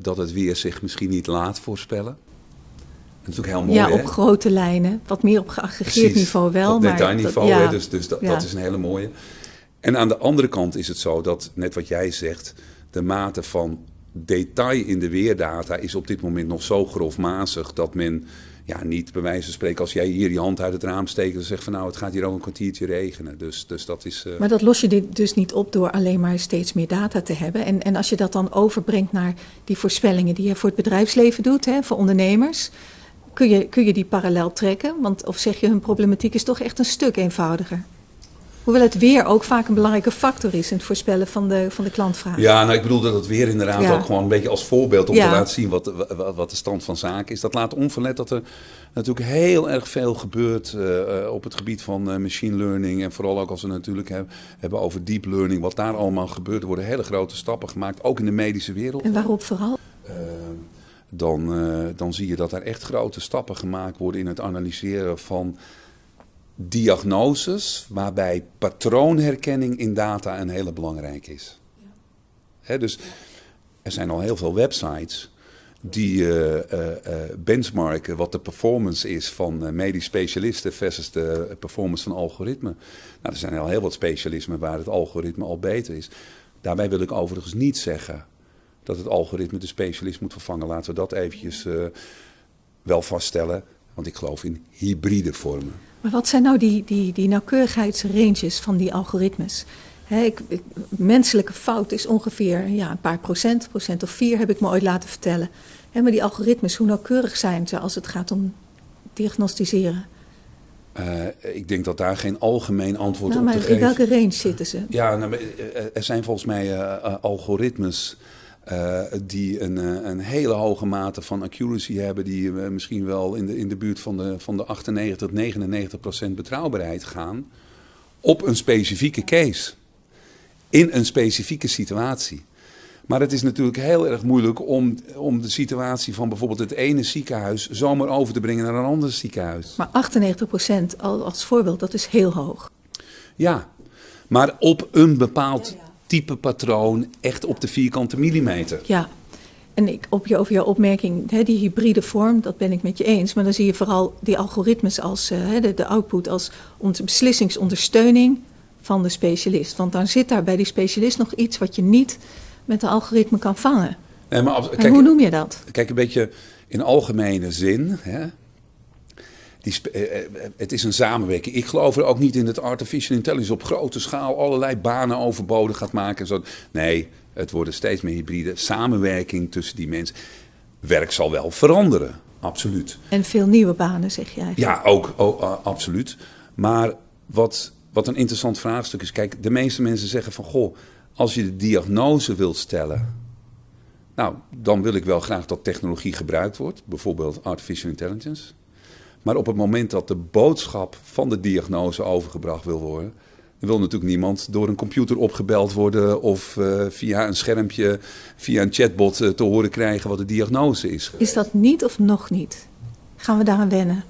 dat het weer zich misschien niet laat voorspellen. Dat is ook heel mooi. Ja, op grote lijnen. Wat meer op geaggregeerd niveau wel. Op detailniveau, ja. dus, dus dat, ja. dat, is een hele mooie. En aan de andere kant is het zo dat, net wat jij zegt, de mate van detail in de weerdata is op dit moment nog zo grofmazig dat men ja, niet bij wijze van spreken, als jij hier je hand uit het raam steekt, dan zegt van nou, het gaat hier ook een kwartiertje regenen. Dus, dus dat is. Uh... Maar dat los je dus niet op door alleen maar steeds meer data te hebben. En, en als je dat dan overbrengt naar die voorspellingen die je voor het bedrijfsleven doet, hè, voor ondernemers, kun je, kun je die parallel trekken? Want of zeg je, hun problematiek is toch echt een stuk eenvoudiger? Hoewel het weer ook vaak een belangrijke factor is in het voorspellen van de, van de klantvraag. Ja, nou ik bedoel dat het weer inderdaad ook gewoon een beetje als voorbeeld om te laten zien wat, wat, de stand van zaken is. Dat laat onverlet dat er natuurlijk heel erg veel gebeurt uh, op het gebied van uh, machine learning. En vooral ook als we natuurlijk hebben, hebben over deep learning, wat daar allemaal gebeurt. Er worden hele grote stappen gemaakt, ook in de medische wereld. En waarop vooral? Dan, dan zie je dat er echt grote stappen gemaakt worden in het analyseren van diagnoses waarbij patroonherkenning in data een hele belangrijke is. Ja. dus er zijn al heel veel websites die uh, benchmarken wat de performance is van medisch specialisten versus de performance van algoritmen. Nou, er zijn al heel wat specialismen waar het algoritme al beter is. Daarbij wil ik overigens niet zeggen dat het algoritme de specialist moet vervangen. Laten we dat eventjes wel vaststellen, want ik geloof in hybride vormen. Maar wat zijn nou die, die, die nauwkeurigheidsranges van die algoritmes? ik, menselijke fout is ongeveer ja, een paar procent, procent of vier heb ik me ooit laten vertellen. maar die algoritmes, hoe nauwkeurig zijn ze als het gaat om diagnosticeren? Uh, ik denk dat daar geen algemeen antwoord nou, op te geven. In welke range zitten ze? Ja, nou, er zijn volgens mij uh, algoritmes uh, die een, uh, een, hele hoge mate van accuracy hebben, die uh, misschien wel in de, in de buurt van de, van de 98 tot 99 procent betrouwbaarheid gaan, op een specifieke case, in een specifieke situatie. Maar het is natuurlijk heel erg moeilijk om, om de situatie van bijvoorbeeld het ene ziekenhuis zomaar over te brengen naar een ander ziekenhuis. Maar 98 procent als voorbeeld, dat is heel hoog. Ja, maar op een bepaald type patroon echt op de vierkante millimeter. Ja, en ik, op je, over jouw opmerking, hè, die hybride vorm, dat ben ik met je eens. Maar dan zie je vooral die algoritmes als uh, de, de, output als beslissingsondersteuning van de specialist. Want dan zit daar bij die specialist nog iets wat je niet met de algoritme kan vangen. Nee, maar, kijk, en hoe noem je dat? Kijk, een beetje in algemene zin. Hè, die, eh, eh, het is een samenwerking. Ik geloof er ook niet in dat artificial intelligence op grote schaal allerlei banen overbodig gaat maken. Zo. Nee, het worden steeds meer hybride. Samenwerking tussen die mensen. Werk zal wel veranderen, absoluut. En veel nieuwe banen, zeg jij? Ja, ook, ook uh, absoluut. Maar wat, wat een interessant vraagstuk is. Kijk, de meeste mensen zeggen van goh, als je de diagnose wilt stellen. Nou, dan wil ik wel graag dat technologie gebruikt wordt, bijvoorbeeld artificial intelligence. Maar op het moment dat de boodschap van de diagnose overgebracht wil worden, dan wil natuurlijk niemand door een computer opgebeld worden of uh, via een schermpje, via een chatbot uh, te horen krijgen wat de diagnose is. Is dat niet of nog niet? Gaan we daaraan wennen?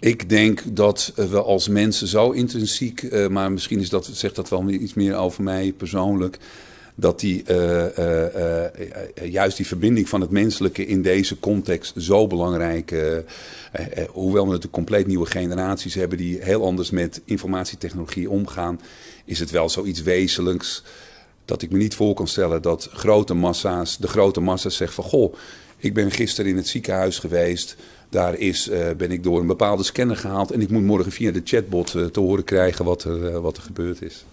Ik denk dat we als mensen zo intrinsiek, uh, maar misschien is dat, zegt dat wel iets meer over mij persoonlijk, dat die, uh, uh, juist die verbinding van het menselijke in deze context zo belangrijk hoewel we natuurlijk compleet nieuwe generaties hebben die heel anders met informatietechnologie omgaan, is het wel zoiets wezenlijks dat ik me niet voor kan stellen dat grote massa's, de grote massa's zeggen van goh, ik ben gisteren in het ziekenhuis geweest. Daar is, ben ik door een bepaalde scanner gehaald. En ik moet morgen via de chatbot te horen krijgen wat er, wat er gebeurd is.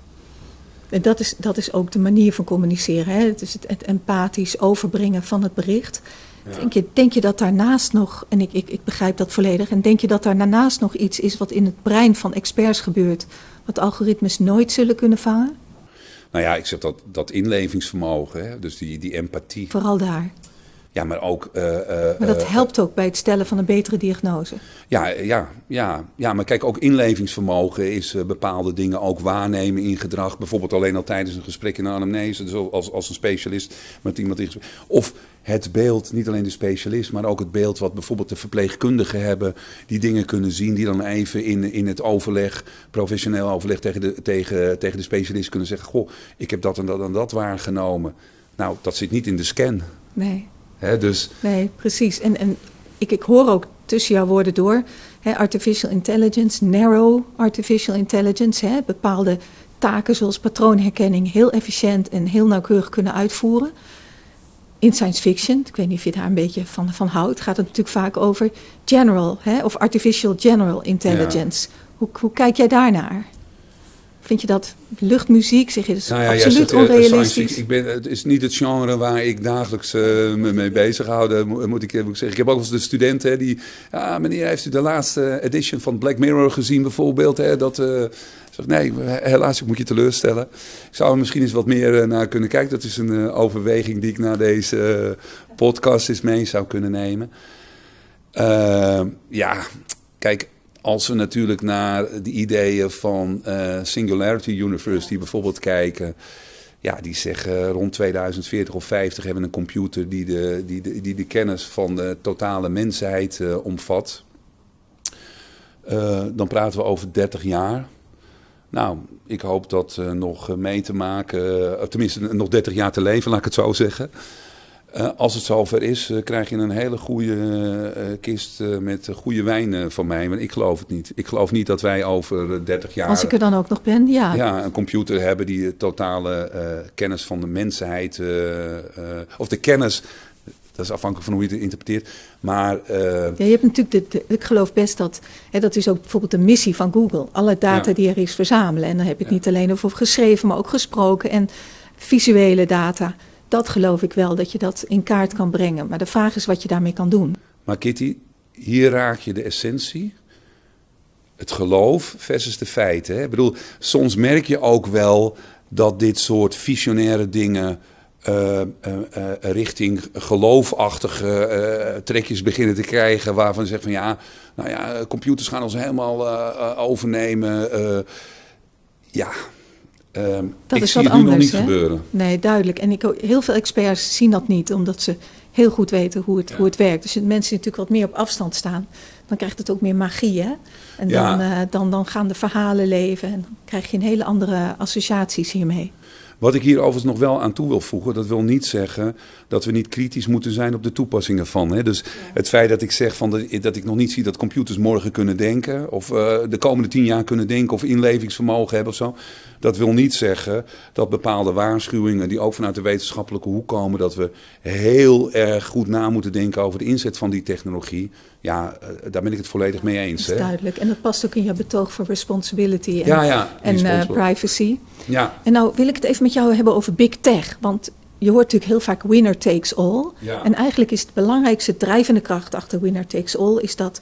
En dat is, dat is ook de manier van communiceren. Hè? Het is het, het empathisch overbrengen van het bericht. Denk, je, denk je dat daarnaast nog, en ik, ik, ik begrijp dat volledig, en denk je dat daar daarnaast nog iets is wat in het brein van experts gebeurt, wat algoritmes nooit zullen kunnen vangen? Nou ja, ik zeg dat, dat inlevingsvermogen, hè? dus die, die empathie. Vooral daar. Ja, maar ook. Uh, maar dat helpt ook bij het stellen van een betere diagnose. Ja, ja, ja, ja maar kijk, ook inlevingsvermogen is uh, bepaalde dingen ook waarnemen in gedrag. Bijvoorbeeld alleen al tijdens een gesprek in de anamnese, dus als, als een specialist met iemand in gesprek. Of het beeld, niet alleen de specialist, maar ook het beeld wat bijvoorbeeld de verpleegkundigen hebben. Die dingen kunnen zien, die dan even in, in het overleg, professioneel overleg tegen de, tegen, tegen de specialist kunnen zeggen: Goh, ik heb dat en dat en dat waargenomen. Nou, dat zit niet in de scan. Nee. He, dus... Nee, precies. En, en ik, ik hoor ook tussen jouw woorden door, he, artificial intelligence, narrow artificial intelligence, he, bepaalde taken zoals patroonherkenning heel efficiënt en heel nauwkeurig kunnen uitvoeren. In science fiction, ik weet niet of je daar een beetje van, van houdt, gaat het natuurlijk vaak over general hè, of artificial general intelligence. Hoe, hoe kijk jij daarnaar? Vind je dat luchtmuziek, zeg je, dat is Nou ja, absoluut zegt, eh, onrealistisch? ik ben, het is niet het genre waar ik dagelijks eh, me mee bezig hou, mo- moet ik, moet ik zeggen. Ik heb ook wel eens de studenten hè, die... Ja, meneer, heeft u de laatste edition van Black Mirror gezien bijvoorbeeld? Hè, dat, eh, nee, helaas, ik moet je teleurstellen. Ik zou er misschien eens wat meer eh, naar kunnen kijken. Dat is een eh, overweging die ik na deze eh, podcast eens mee zou kunnen nemen. Eh, ja, kijk, als we natuurlijk naar de ideeën van eh, Singularity University bijvoorbeeld kijken. Ja, die zeggen rond 2040 of 50 hebben een computer die de, die de, die de kennis van de totale mensheid eh, omvat. Eh, dan praten we over 30 jaar. Nou, ik hoop dat nog mee te maken, tenminste nog 30 jaar te leven, laat ik het zo zeggen. Eh, als het zover is, eh, krijg je een hele goede eh, kist met goede wijn eh, van mij. Maar ik geloof het niet. Ik geloof niet dat wij over eh, 30 jaar Als ik er dan ook nog ben, ja. ja, een computer hebben die de totale kennis van de mensheid, of de kennis, dat is afhankelijk van hoe je het interpreteert. Maar Ja, je hebt natuurlijk, de, de- ik geloof best dat, hè, dat is ook bijvoorbeeld de missie van Google. Alle data Ja. die er is verzamelen. En dan heb je het Ja. niet alleen over geschreven, maar ook gesproken en visuele data. Dat geloof ik wel, dat je dat in kaart kan brengen. Maar de vraag is wat je daarmee kan doen. Maar Kitty, hier raak je de essentie. Het geloof versus de feiten. Hè? Ik bedoel, soms merk je ook wel dat dit soort visionaire dingen eh, eh, eh, richting geloofachtige trekjes beginnen te krijgen. Waarvan je zegt van ja, nou ja, computers gaan ons helemaal overnemen. ja, ehm, Dat is wat het nu nog anders, niet hè? gebeuren. Nee, duidelijk. En ik, heel veel experts zien dat niet, omdat ze heel goed weten hoe het, Ja. hoe het werkt. Dus mensen die natuurlijk wat meer op afstand staan, dan krijgt het ook meer magie. Hè? En Ja. dan, eh, dan, dan gaan de verhalen leven en dan krijg je een hele andere associaties hiermee. Wat ik hier overigens nog wel aan toe wil voegen, dat wil niet zeggen dat we niet kritisch moeten zijn op de toepassingen van. Hè. Dus het feit dat ik zeg van de, dat ik nog niet zie dat computers morgen kunnen denken, of eh, de komende tien jaar kunnen denken of inlevingsvermogen hebben of zo, dat wil niet zeggen dat bepaalde waarschuwingen die ook vanuit de wetenschappelijke hoek komen, dat we heel erg goed na moeten denken over de inzet van die technologie. Ja, eh, daar ben ik het volledig mee eens. Dat is Hè. duidelijk. En dat past ook in je betoog voor responsibility en, Ja, ja. en eh, privacy. Ja, En nou wil ik het even met jou hebben over big tech. Want je hoort natuurlijk heel vaak winner takes all. Ja. En eigenlijk is het belangrijkste drijvende kracht achter winner takes all... is dat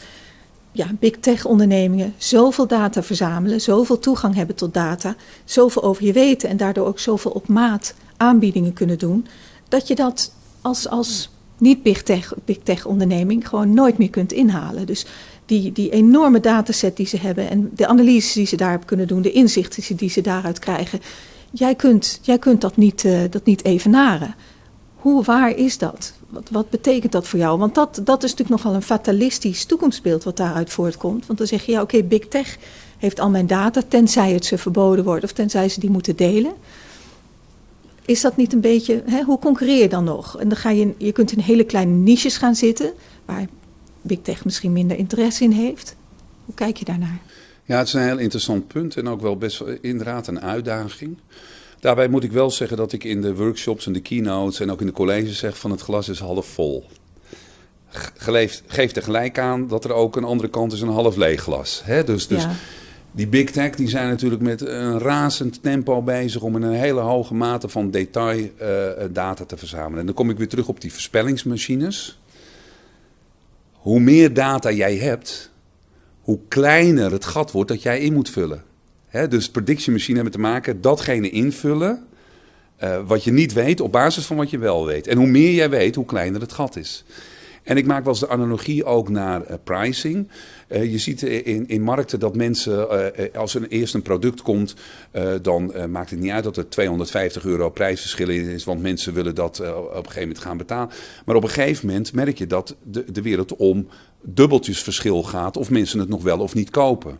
ja, big tech ondernemingen zoveel data verzamelen... zoveel toegang hebben tot data, zoveel over je weten... en daardoor ook zoveel op maat aanbiedingen kunnen doen... dat je dat als, als niet big tech, big tech onderneming gewoon nooit meer kunt inhalen. Dus die, die enorme dataset die ze hebben... en de analyses die ze daarop kunnen doen... de inzichten die ze- daaruit krijgen... Jij kunt, jij kunt dat, niet, eh, dat niet evenaren. Hoe waar is dat? Wat, wat betekent dat voor jou? Want dat, dat is natuurlijk nogal een fatalistisch toekomstbeeld wat daaruit voortkomt. Want dan zeg je, ja oké, Big Tech heeft al mijn data, tenzij het ze verboden wordt of tenzij ze die moeten delen. Is dat niet een beetje, hè, hoe concurreer je dan nog? En dan ga je, je kunt in hele kleine niches gaan zitten, waar Big Tech misschien minder interesse in heeft. Hoe kijk je daarnaar? Ja, het is een heel interessant punt en ook wel best inderdaad een uitdaging. Daarbij moet ik wel zeggen dat ik in de workshops en de keynotes en ook in de colleges zeg van het glas is half vol. G- Geleef, geef tegelijk aan dat er ook een andere kant is, een half leeg glas. Hè? Dus, dus ja. die big tech die zijn natuurlijk met een razend tempo bezig om in een hele hoge mate van detail eh, eh, data te verzamelen. En dan kom ik weer terug op die voorspellingsmachines. Hoe meer data jij hebt, hoe kleiner het gat wordt dat jij in moet vullen. Hè, dus prediction machine hebben te maken datgene invullen eh, wat je niet weet op basis van wat je wel weet. En hoe meer jij weet, hoe kleiner het gat is. En ik maak wel eens de analogie ook naar eh, pricing. Eh, je ziet in, in markten dat mensen, als er eerst een product komt, dan maakt het niet uit dat er 250 euro prijsverschil in is, want mensen willen dat op een gegeven moment gaan betalen. Maar op een gegeven moment merk je dat de, de wereld om dubbeltjes verschil gaat of mensen het nog wel of niet kopen.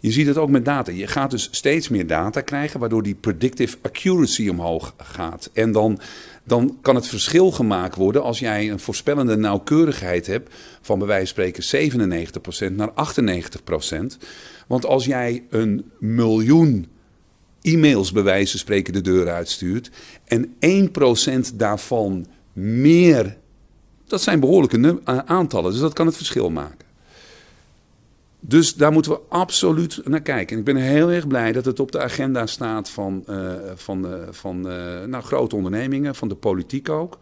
Je ziet het ook met data. Je gaat dus steeds meer data krijgen, waardoor die predictive accuracy omhoog gaat. En dan, dan kan het verschil gemaakt worden als jij een voorspellende nauwkeurigheid hebt van bij wijze van spreken 97% naar 98%. Want als jij een miljoen e-mails bij wijze van spreken de deur uitstuurt. En 1% daarvan meer. Dat zijn behoorlijke aantallen, dus dat kan het verschil maken. Dus daar moeten we absoluut naar kijken. En ik ben heel erg blij dat het op de agenda staat van, uh, van, uh, van uh, nou, grote ondernemingen, van de politiek ook.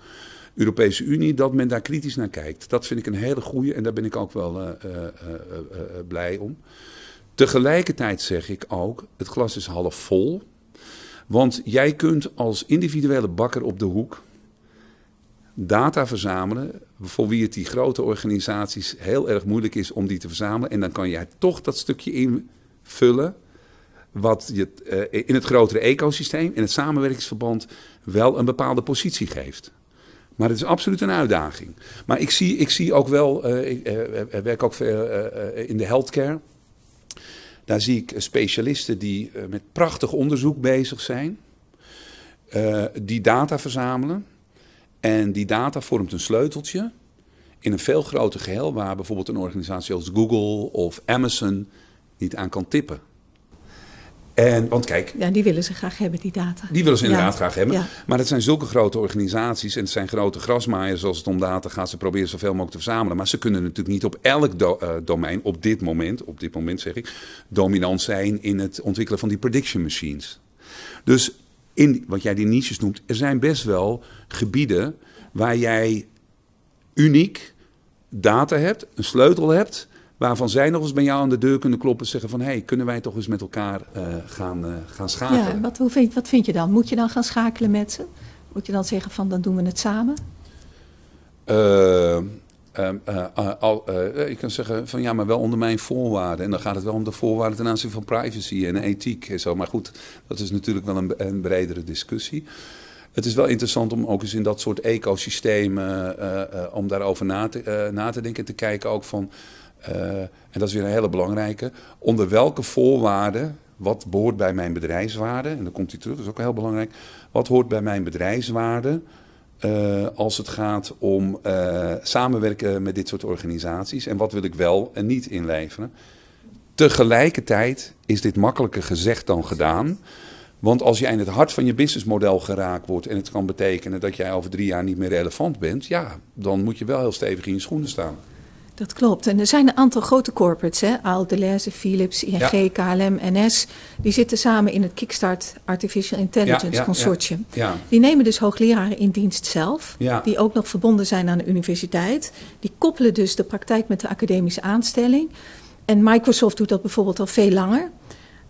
Europese Unie, dat men daar kritisch naar kijkt. Dat vind ik een hele goede en daar ben ik ook wel blij om. Tegelijkertijd zeg ik ook, het glas is half vol. Want jij kunt als individuele bakker op de hoek data verzamelen, voor wie het die grote organisaties heel erg moeilijk is om die te verzamelen. En dan kan jij toch dat stukje invullen, wat je uh, in het grotere ecosysteem, in het samenwerkingsverband, wel een bepaalde positie geeft. Maar het is absoluut een uitdaging. Maar ik zie, ik zie ook wel, uh, ik uh, werk ook in de healthcare. Daar zie ik specialisten die met prachtig onderzoek bezig zijn, die data verzamelen. En die data vormt een sleuteltje in een veel groter geheel waar bijvoorbeeld een organisatie als Google of Amazon niet aan kan tippen. En, want kijk. Ja, die willen ze graag hebben, die data. Die willen ze inderdaad graag hebben. Maar het zijn zulke grote organisaties en het zijn grote grasmaaiers als het om data gaat. Ze proberen zoveel mogelijk te verzamelen. Maar ze kunnen natuurlijk niet op elk do uh, domein op dit moment, op dit moment zeg ik, dominant zijn in het ontwikkelen van die prediction machines. Dus in wat jij die niches noemt, er zijn best wel gebieden waar jij uniek data hebt, een sleutel hebt, waarvan zij nog eens bij jou aan de deur kunnen kloppen en zeggen van hé, hey, kunnen wij toch eens met elkaar uh, gaan, uh, gaan schakelen? Ja, wat, hoe vind, wat vind je dan? Moet je dan gaan schakelen met ze? Moet je dan zeggen van dan doen we het samen? Uh, Uh, uh, al, uh, je kan zeggen van ja, maar wel onder mijn voorwaarden. En dan gaat het wel om de voorwaarden ten aanzien van privacy en ethiek en zo. Maar goed, dat is natuurlijk wel een, een bredere discussie. Het is wel interessant om ook eens in dat soort ecosystemen, om daarover na te, na te denken en te kijken ook van, en dat is weer een hele belangrijke, onder welke voorwaarden, wat behoort bij mijn bedrijfswaarde, en dan komt hij terug, dat is ook heel belangrijk, wat hoort bij mijn bedrijfswaarde uh, als het gaat om uh, samenwerken met dit soort organisaties. En wat wil ik wel en niet inleveren. Tegelijkertijd is dit makkelijker gezegd dan gedaan. Want als jij in het hart van je businessmodel geraakt wordt en het kan betekenen dat jij over drie jaar niet meer relevant bent, ja, dan moet je wel heel stevig in je schoenen staan. Dat klopt. En er zijn een aantal grote corporates, hè? Aal, Deleuze, Philips, ING, ja. KLM, NS. Die zitten samen in het Kickstart Artificial Intelligence ja, ja, Consortium. Die nemen dus hoogleraren in dienst zelf, die ook nog verbonden zijn aan de universiteit. Die koppelen dus de praktijk met de academische aanstelling. En Microsoft doet dat bijvoorbeeld al veel langer.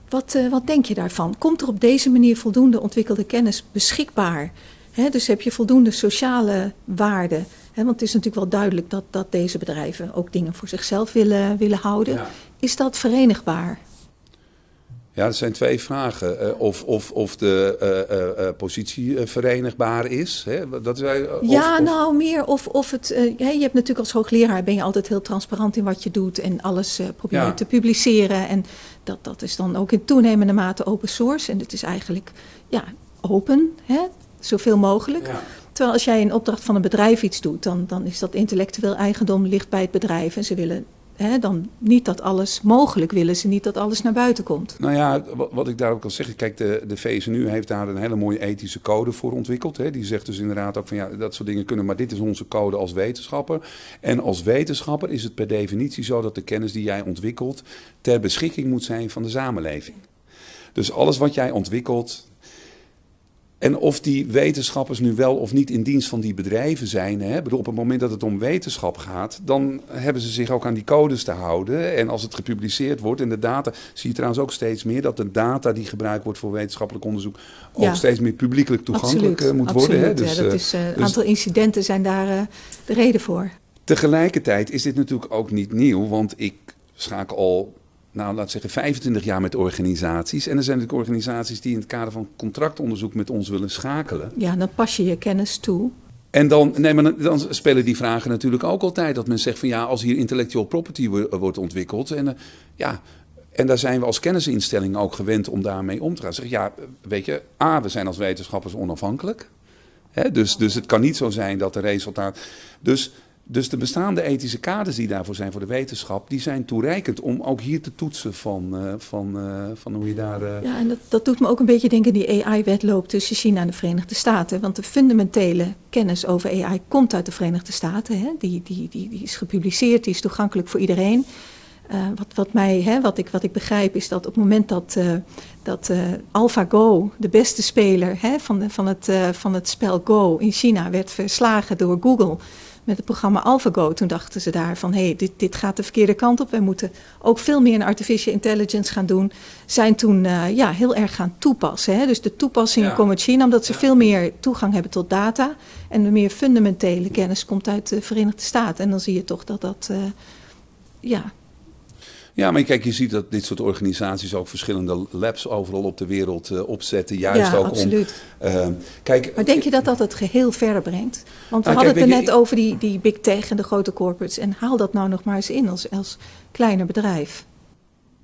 Wat, uh, wat denk je daarvan? Komt er op deze manier voldoende ontwikkelde kennis beschikbaar? He, dus heb je voldoende sociale waarden? He, want het is natuurlijk wel duidelijk dat, dat deze bedrijven ook dingen voor zichzelf willen, willen houden. Ja. Is dat verenigbaar? Ja, dat zijn twee vragen. Uh, of, of, of de uh, uh, positie verenigbaar is. Hè? Dat of, ja, nou meer of, of het. je hebt natuurlijk als hoogleraar ben je altijd heel transparant in wat je doet en alles probeer je ja. te publiceren. En dat, dat is dan ook in toenemende mate open source. En het is eigenlijk ja, open, hè? Zoveel mogelijk. Ja. Terwijl als jij in opdracht van een bedrijf iets doet, dan, dan is dat intellectueel eigendom ligt bij het bedrijf. En ze willen hè, dan niet dat alles mogelijk willen ze niet dat alles naar buiten komt. Nou ja, wat, wat ik daarop kan zeggen, kijk, de, de VSNU heeft daar een hele mooie ethische code voor ontwikkeld. Hè. Die zegt dus inderdaad ook van ja, dat soort dingen kunnen, maar dit is onze code als wetenschapper. En als wetenschapper is het per definitie zo dat de kennis die jij ontwikkelt ter beschikking moet zijn van de samenleving. Dus alles wat jij ontwikkelt, en of die wetenschappers nu wel of niet in dienst van die bedrijven zijn. Hè? Bedoel, op het moment dat het om wetenschap gaat, dan hebben ze zich ook aan die codes te houden. En als het gepubliceerd wordt en de data, zie je trouwens ook steeds meer dat de data die gebruikt wordt voor wetenschappelijk onderzoek ook steeds meer publiekelijk toegankelijk absoluut, moet absoluut. worden. Hè? Dus, ja, dat is, uh, dus, aantal incidenten zijn daar uh, de reden voor. Tegelijkertijd is dit natuurlijk ook niet nieuw, want ik schakel al nou, laat zeggen, 25 jaar met organisaties. En er zijn natuurlijk organisaties die in het kader van contractonderzoek met ons willen schakelen. Ja, dan pas je je kennis toe. En dan, nee, maar dan spelen die vragen natuurlijk ook altijd. Dat men zegt van ja, als hier intellectual property wordt ontwikkeld. En, uh, ja, en daar zijn we als kennisinstelling ook gewend om daarmee om te gaan. Zeg, ja, weet je, A, we zijn als wetenschappers onafhankelijk. Hè, dus, dus het kan niet zo zijn dat de resultaat. Dus Dus de bestaande ethische kaders die daarvoor zijn voor de wetenschap, die zijn toereikend om ook hier te toetsen van, uh, van, uh, van hoe je daar. Uh... Ja, en dat, dat doet me ook een beetje denken die AI-wetloop tussen China en de Verenigde Staten. Want de fundamentele kennis over AI komt uit de Verenigde Staten. Hè? Die, die, die, die is gepubliceerd, die is toegankelijk voor iedereen. wat, wat, mij, hè, wat, ik, wat ik begrijp is dat op het moment dat, dat AlphaGo, de beste speler hè, van, van, het, van het spel Go in China, werd verslagen door Google met het programma AlphaGo. Toen dachten ze daar van, hé, hey, dit, dit gaat de verkeerde kant op. Wij moeten ook veel meer in artificial intelligence gaan doen. Zijn toen uh, ja, heel erg gaan toepassen. Hè? Dus de toepassingen ja. komen uit China, omdat ze veel meer toegang hebben tot data. En de meer fundamentele kennis komt uit de Verenigde Staten. En dan zie je toch dat dat, uh, ja, ja, maar kijk, je ziet dat dit soort organisaties ook verschillende labs overal op de wereld uh, opzetten. Juist ja, ook absoluut. om. Uh, kijk, maar denk je dat dat het geheel verder brengt? Want we nou, hadden kijk, het er net je, over die, die big tech en de grote corporates. En haal dat nou nog maar eens in als, als kleiner bedrijf.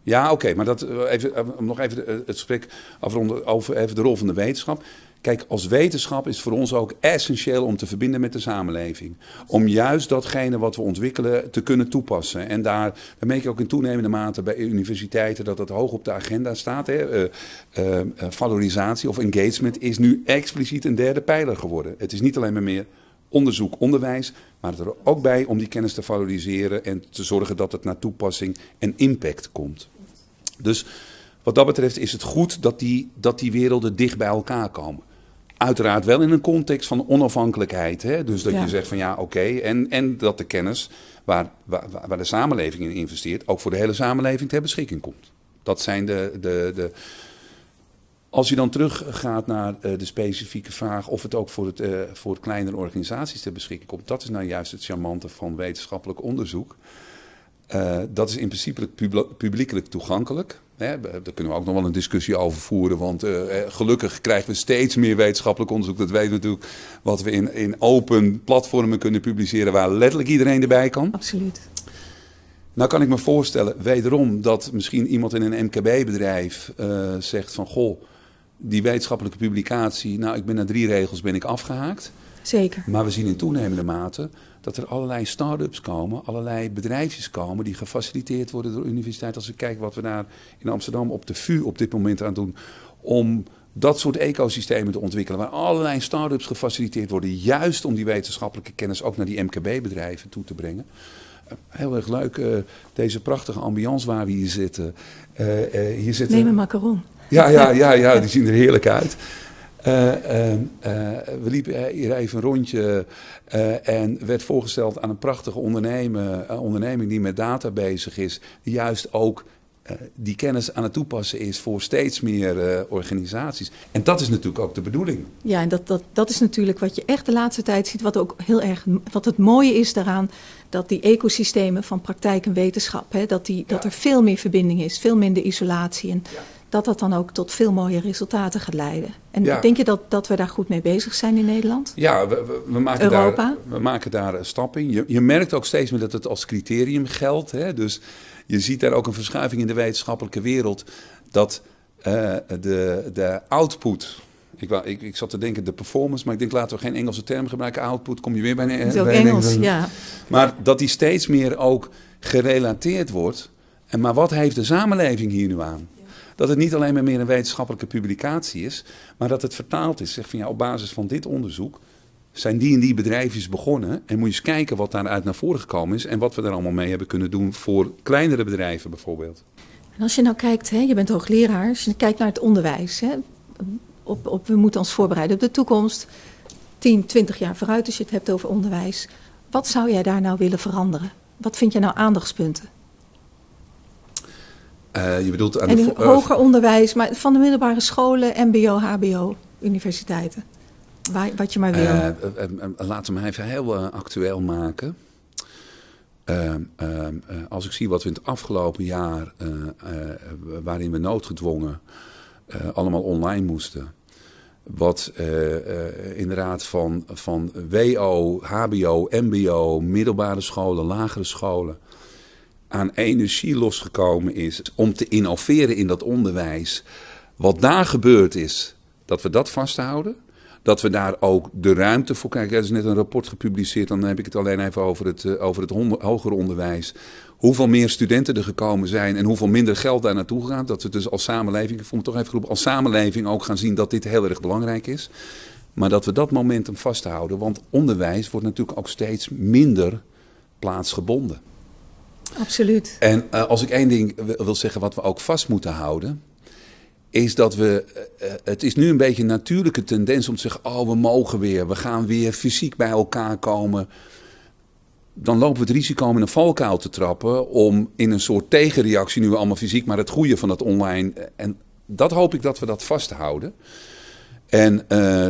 Ja, oké, okay, maar dat, even, om nog even het gesprek afronden over even de rol van de wetenschap. Kijk, als wetenschap is voor ons ook essentieel om te verbinden met de samenleving. Om juist datgene wat we ontwikkelen te kunnen toepassen. En daar, daar merk je ook in toenemende mate bij universiteiten dat dat hoog op de agenda staat. Hè. Uh, uh, valorisatie of engagement is nu expliciet een derde pijler geworden. Het is niet alleen maar meer onderzoek, onderwijs, maar het er ook bij om die kennis te valoriseren en te zorgen dat het naar toepassing en impact komt. Dus wat dat betreft is het goed dat die, dat die werelden dicht bij elkaar komen. Uiteraard wel in een context van onafhankelijkheid. Hè? Dus dat Ja. je zegt van ja, oké. En, en dat de kennis waar, waar, waar de samenleving in investeert, ook voor de hele samenleving ter beschikking komt. Dat zijn de. de, de als je dan teruggaat naar eh, de specifieke vraag of het ook voor, het, eh, voor kleinere organisaties ter beschikking komt, dat is nou juist het charmante van wetenschappelijk onderzoek. Eh, dat is in principe publ- publiekelijk toegankelijk. Hè, daar kunnen we ook nog wel een discussie over voeren. Want eh, eh, gelukkig krijgen we steeds meer wetenschappelijk onderzoek. Dat weten we natuurlijk. Wat we in, in open platformen kunnen publiceren. Waar letterlijk iedereen erbij kan. Absoluut. Nou kan ik me voorstellen, wederom, dat misschien iemand in een MKB-bedrijf uh, zegt van... Goh, die wetenschappelijke publicatie, nou ik ben na drie regels ben ik afgehaakt. Zeker. Maar we zien in toenemende mate dat er allerlei start-ups komen, allerlei bedrijfjes komen die gefaciliteerd worden door de universiteit. Als we kijken wat we daar in Amsterdam op de VU op dit moment aan doen, om dat soort ecosystemen te ontwikkelen, waar allerlei start-ups gefaciliteerd worden, juist om die wetenschappelijke kennis ook naar die MKB-bedrijven toe te brengen. Heel erg leuk, uh, deze prachtige ambiance waar we hier zitten. Uh, uh, hier zitten... Neem een macaron. Ja, ja, ja, ja, die zien er heerlijk uit. Uh, uh, uh, we liepen hier even een rondje en werd voorgesteld aan een prachtige onderneming die met data bezig is. Die juist ook die kennis aan het toepassen is voor steeds meer organisaties. En dat is natuurlijk ook de bedoeling. Ja, en dat, dat, dat is natuurlijk wat je echt de laatste tijd ziet. Wat ook heel erg, wat het mooie is daaraan, dat die ecosystemen van praktijk en wetenschap, hè, dat, die, ja. dat er veel meer verbinding is, veel minder isolatie. En ja dat dat dan ook tot veel mooie resultaten gaat leiden. En ja. denk je dat, dat we daar goed mee bezig zijn in Nederland? Ja, we, we, we maken, Europa? Daar, we maken daar een stap in. Je, je merkt ook steeds meer dat het als criterium geldt. Hè? Dus je ziet daar ook een verschuiving in de wetenschappelijke wereld. Dat uh, de, de output... Ik, wou, ik, ik zat te denken de performance, maar ik denk laten we geen Engelse term gebruiken. Output, kom je weer bij een Dat is ook Engels, ja. Maar dat die steeds meer ook gerelateerd wordt. En maar wat heeft de samenleving hier nu aan? Dat het niet alleen maar meer een wetenschappelijke publicatie is, maar dat het vertaald is. Zeg van ja, op basis van dit onderzoek zijn die en die bedrijfjes begonnen. En moet je eens kijken wat daaruit naar voren gekomen is en wat we er allemaal mee hebben kunnen doen voor kleinere bedrijven bijvoorbeeld. En als je nou kijkt, hè, je bent hoogleraar, als je kijkt naar het onderwijs, hè, op, op, we moeten ons voorbereiden op de toekomst, 10, 20 jaar vooruit als je het hebt over onderwijs. Wat zou jij daar nou willen veranderen? Wat vind je nou aandachtspunten? Uh, je bedoelt aan en in de hoger onderwijs, maar van de middelbare scholen, MBO, HBO, universiteiten. Waar, wat je maar wil. Laten we hem even heel actueel maken. als ik zie wat we in het afgelopen jaar, waarin we noodgedwongen allemaal online moesten. Wat inderdaad van, van WO, HBO, MBO, middelbare scholen, lagere scholen aan energie losgekomen is om te innoveren in dat onderwijs. Wat daar gebeurd is, dat we dat vasthouden. Dat we daar ook de ruimte voor krijgen. Er is net een rapport gepubliceerd, dan heb ik het alleen even over het, uh, over het hoger onderwijs. Hoeveel meer studenten er gekomen zijn en hoeveel minder geld daar naartoe gaat. Dat we dus als samenleving, ik voel me toch even geroepen, als samenleving ook gaan zien dat dit heel erg belangrijk is. Maar dat we dat momentum vasthouden. Want onderwijs wordt natuurlijk ook steeds minder plaatsgebonden. Absoluut. En uh, als ik één ding wil zeggen wat we ook vast moeten houden is dat we. Uh, het is nu een beetje een natuurlijke tendens om te zeggen: oh, we mogen weer, we gaan weer fysiek bij elkaar komen. Dan lopen we het risico om in een valkuil te trappen. Om in een soort tegenreactie, nu allemaal fysiek, maar het goede van dat online. En dat hoop ik dat we dat vasthouden. En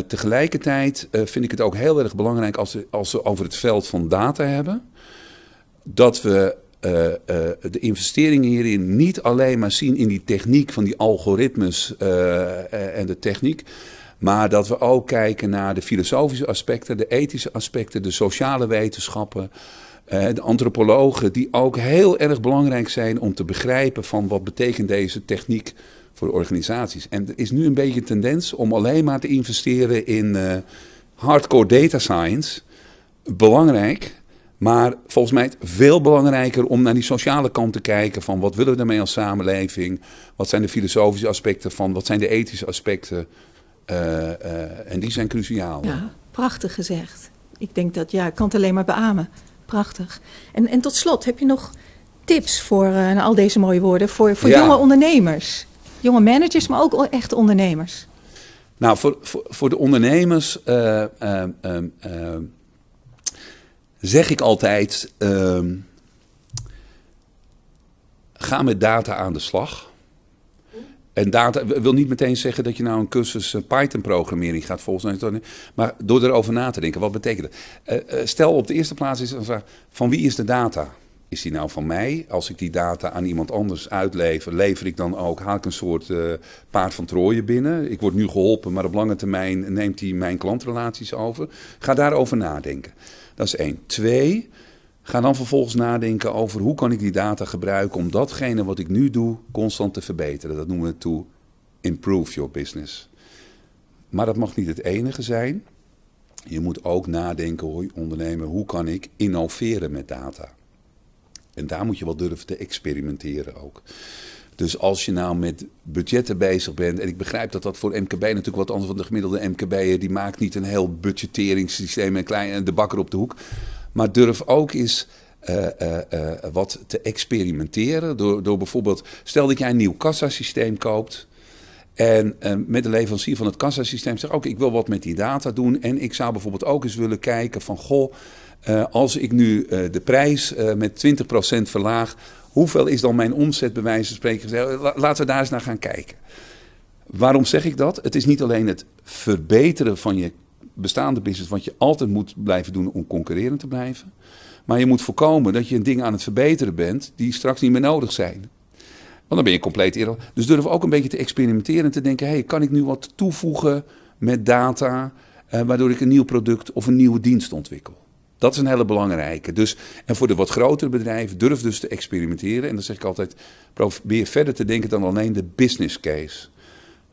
tegelijkertijd vind ik het ook heel erg belangrijk als we, als we over het veld van data hebben. Dat we uh, uh, de investeringen hierin niet alleen maar zien in die techniek van die algoritmes uh, en de techniek. Maar dat we ook kijken naar de filosofische aspecten, de ethische aspecten, de sociale wetenschappen. de antropologen, die ook heel erg belangrijk zijn om te begrijpen van wat betekent deze techniek voor organisaties. En er is nu een beetje een tendens om alleen maar te investeren in hardcore data science. Belangrijk, maar volgens mij veel belangrijker om naar die sociale kant te kijken van wat willen we daarmee als samenleving? Wat zijn de filosofische aspecten van? Wat zijn de ethische aspecten? Uh, uh, en die zijn cruciaal. Ja, prachtig gezegd. Ik denk dat, ja, ik kan het alleen maar beamen. Prachtig. En, en tot slot, heb je nog tips voor, uh, al deze mooie woorden, voor, voor ja. jonge ondernemers? Jonge managers, maar ook echte ondernemers. Nou, voor, voor, voor de ondernemers zeg ik altijd: uh, ga met data aan de slag. En data wil niet meteen zeggen dat je nou een cursus Python-programmering gaat volgen. Maar door erover na te denken, wat betekent dat? Uh, uh, stel op de eerste plaats is van wie is de data? Is die nou van mij? Als ik die data aan iemand anders uitlever, lever ik dan ook, haal ik een soort paard van Troje binnen? Ik word nu geholpen, maar op lange termijn neemt hij mijn klantrelaties over. Ga daarover nadenken. Dat is één. Twee, ga dan vervolgens nadenken over hoe kan ik die data gebruiken om datgene wat ik nu doe constant te verbeteren. Dat noemen we to improve your business. Maar dat mag niet het enige zijn. Je moet ook nadenken, hoor, ondernemer, hoe kan ik innoveren met data? En daar moet je wel durven te experimenteren ook. Dus als je nou met budgetten bezig bent, en ik begrijp dat dat voor MKB natuurlijk wat anders van de gemiddelde MKB'er, die maakt niet een heel budgetteringssysteem en klein de bakker op de hoek. Maar durf ook eens uh, wat te experimenteren. Door, door bijvoorbeeld, stel dat jij een nieuw kassasysteem koopt. En met de leverancier van het kassasysteem zegt: Oké, ik wil wat met die data doen. En ik zou bijvoorbeeld ook eens willen kijken: van goh, als ik nu de prijs met 20% verlaag Hoeveel is dan mijn omzet bij wijze van spreken? Laten we daar eens naar gaan kijken. Waarom zeg ik dat? Het is niet alleen het verbeteren van je bestaande business, wat je altijd moet blijven doen om concurrerend te blijven. Maar je moet voorkomen dat je een ding aan het verbeteren bent die straks niet meer nodig zijn. Want dan ben je compleet eerder. Dus durf ook een beetje te experimenteren en te denken: hey, kan ik nu wat toevoegen met data, eh, waardoor ik een nieuw product of een nieuwe dienst ontwikkel? Dat is een hele belangrijke. Dus, en voor de wat grotere bedrijven, durf dus te experimenteren. En dan zeg ik altijd, probeer verder te denken dan alleen de business case.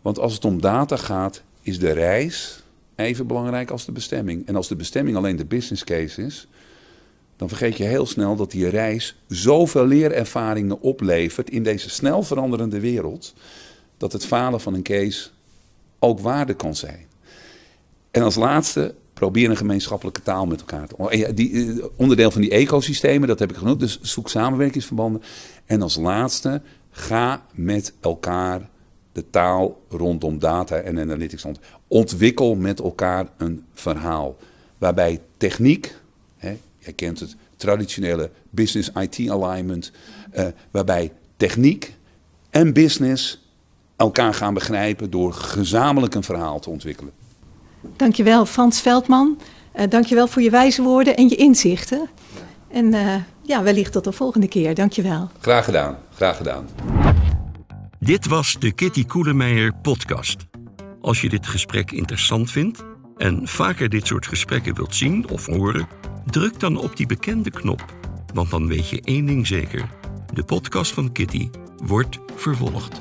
Want als het om data gaat, is de reis even belangrijk als de bestemming. En als de bestemming alleen de business case is, dan vergeet je heel snel dat die reis zoveel leerervaringen oplevert in deze snel veranderende wereld, dat het falen van een case ook waarde kan zijn. En als laatste, probeer een gemeenschappelijke taal met elkaar te die, eh, Onderdeel van die ecosystemen, dat heb ik genoemd. Dus zoek samenwerkingsverbanden. En als laatste, ga met elkaar de taal rondom data en analytics Ontwikkel met elkaar een verhaal. Waarbij techniek, hè, jij kent het traditionele business IT alignment, uh, waarbij techniek en business elkaar gaan begrijpen door gezamenlijk een verhaal te ontwikkelen. Dankjewel, Frans Veldman. Uh, dankjewel voor je wijze woorden en je inzichten. En uh, ja, wellicht tot de volgende keer. Dankjewel. Graag gedaan, graag gedaan. Dit was de Kitty Koelemeijer podcast. Als je dit gesprek interessant vindt en vaker dit soort gesprekken wilt zien of horen, druk dan op die bekende knop. Want dan weet je één ding zeker: de podcast van Kitty wordt vervolgd.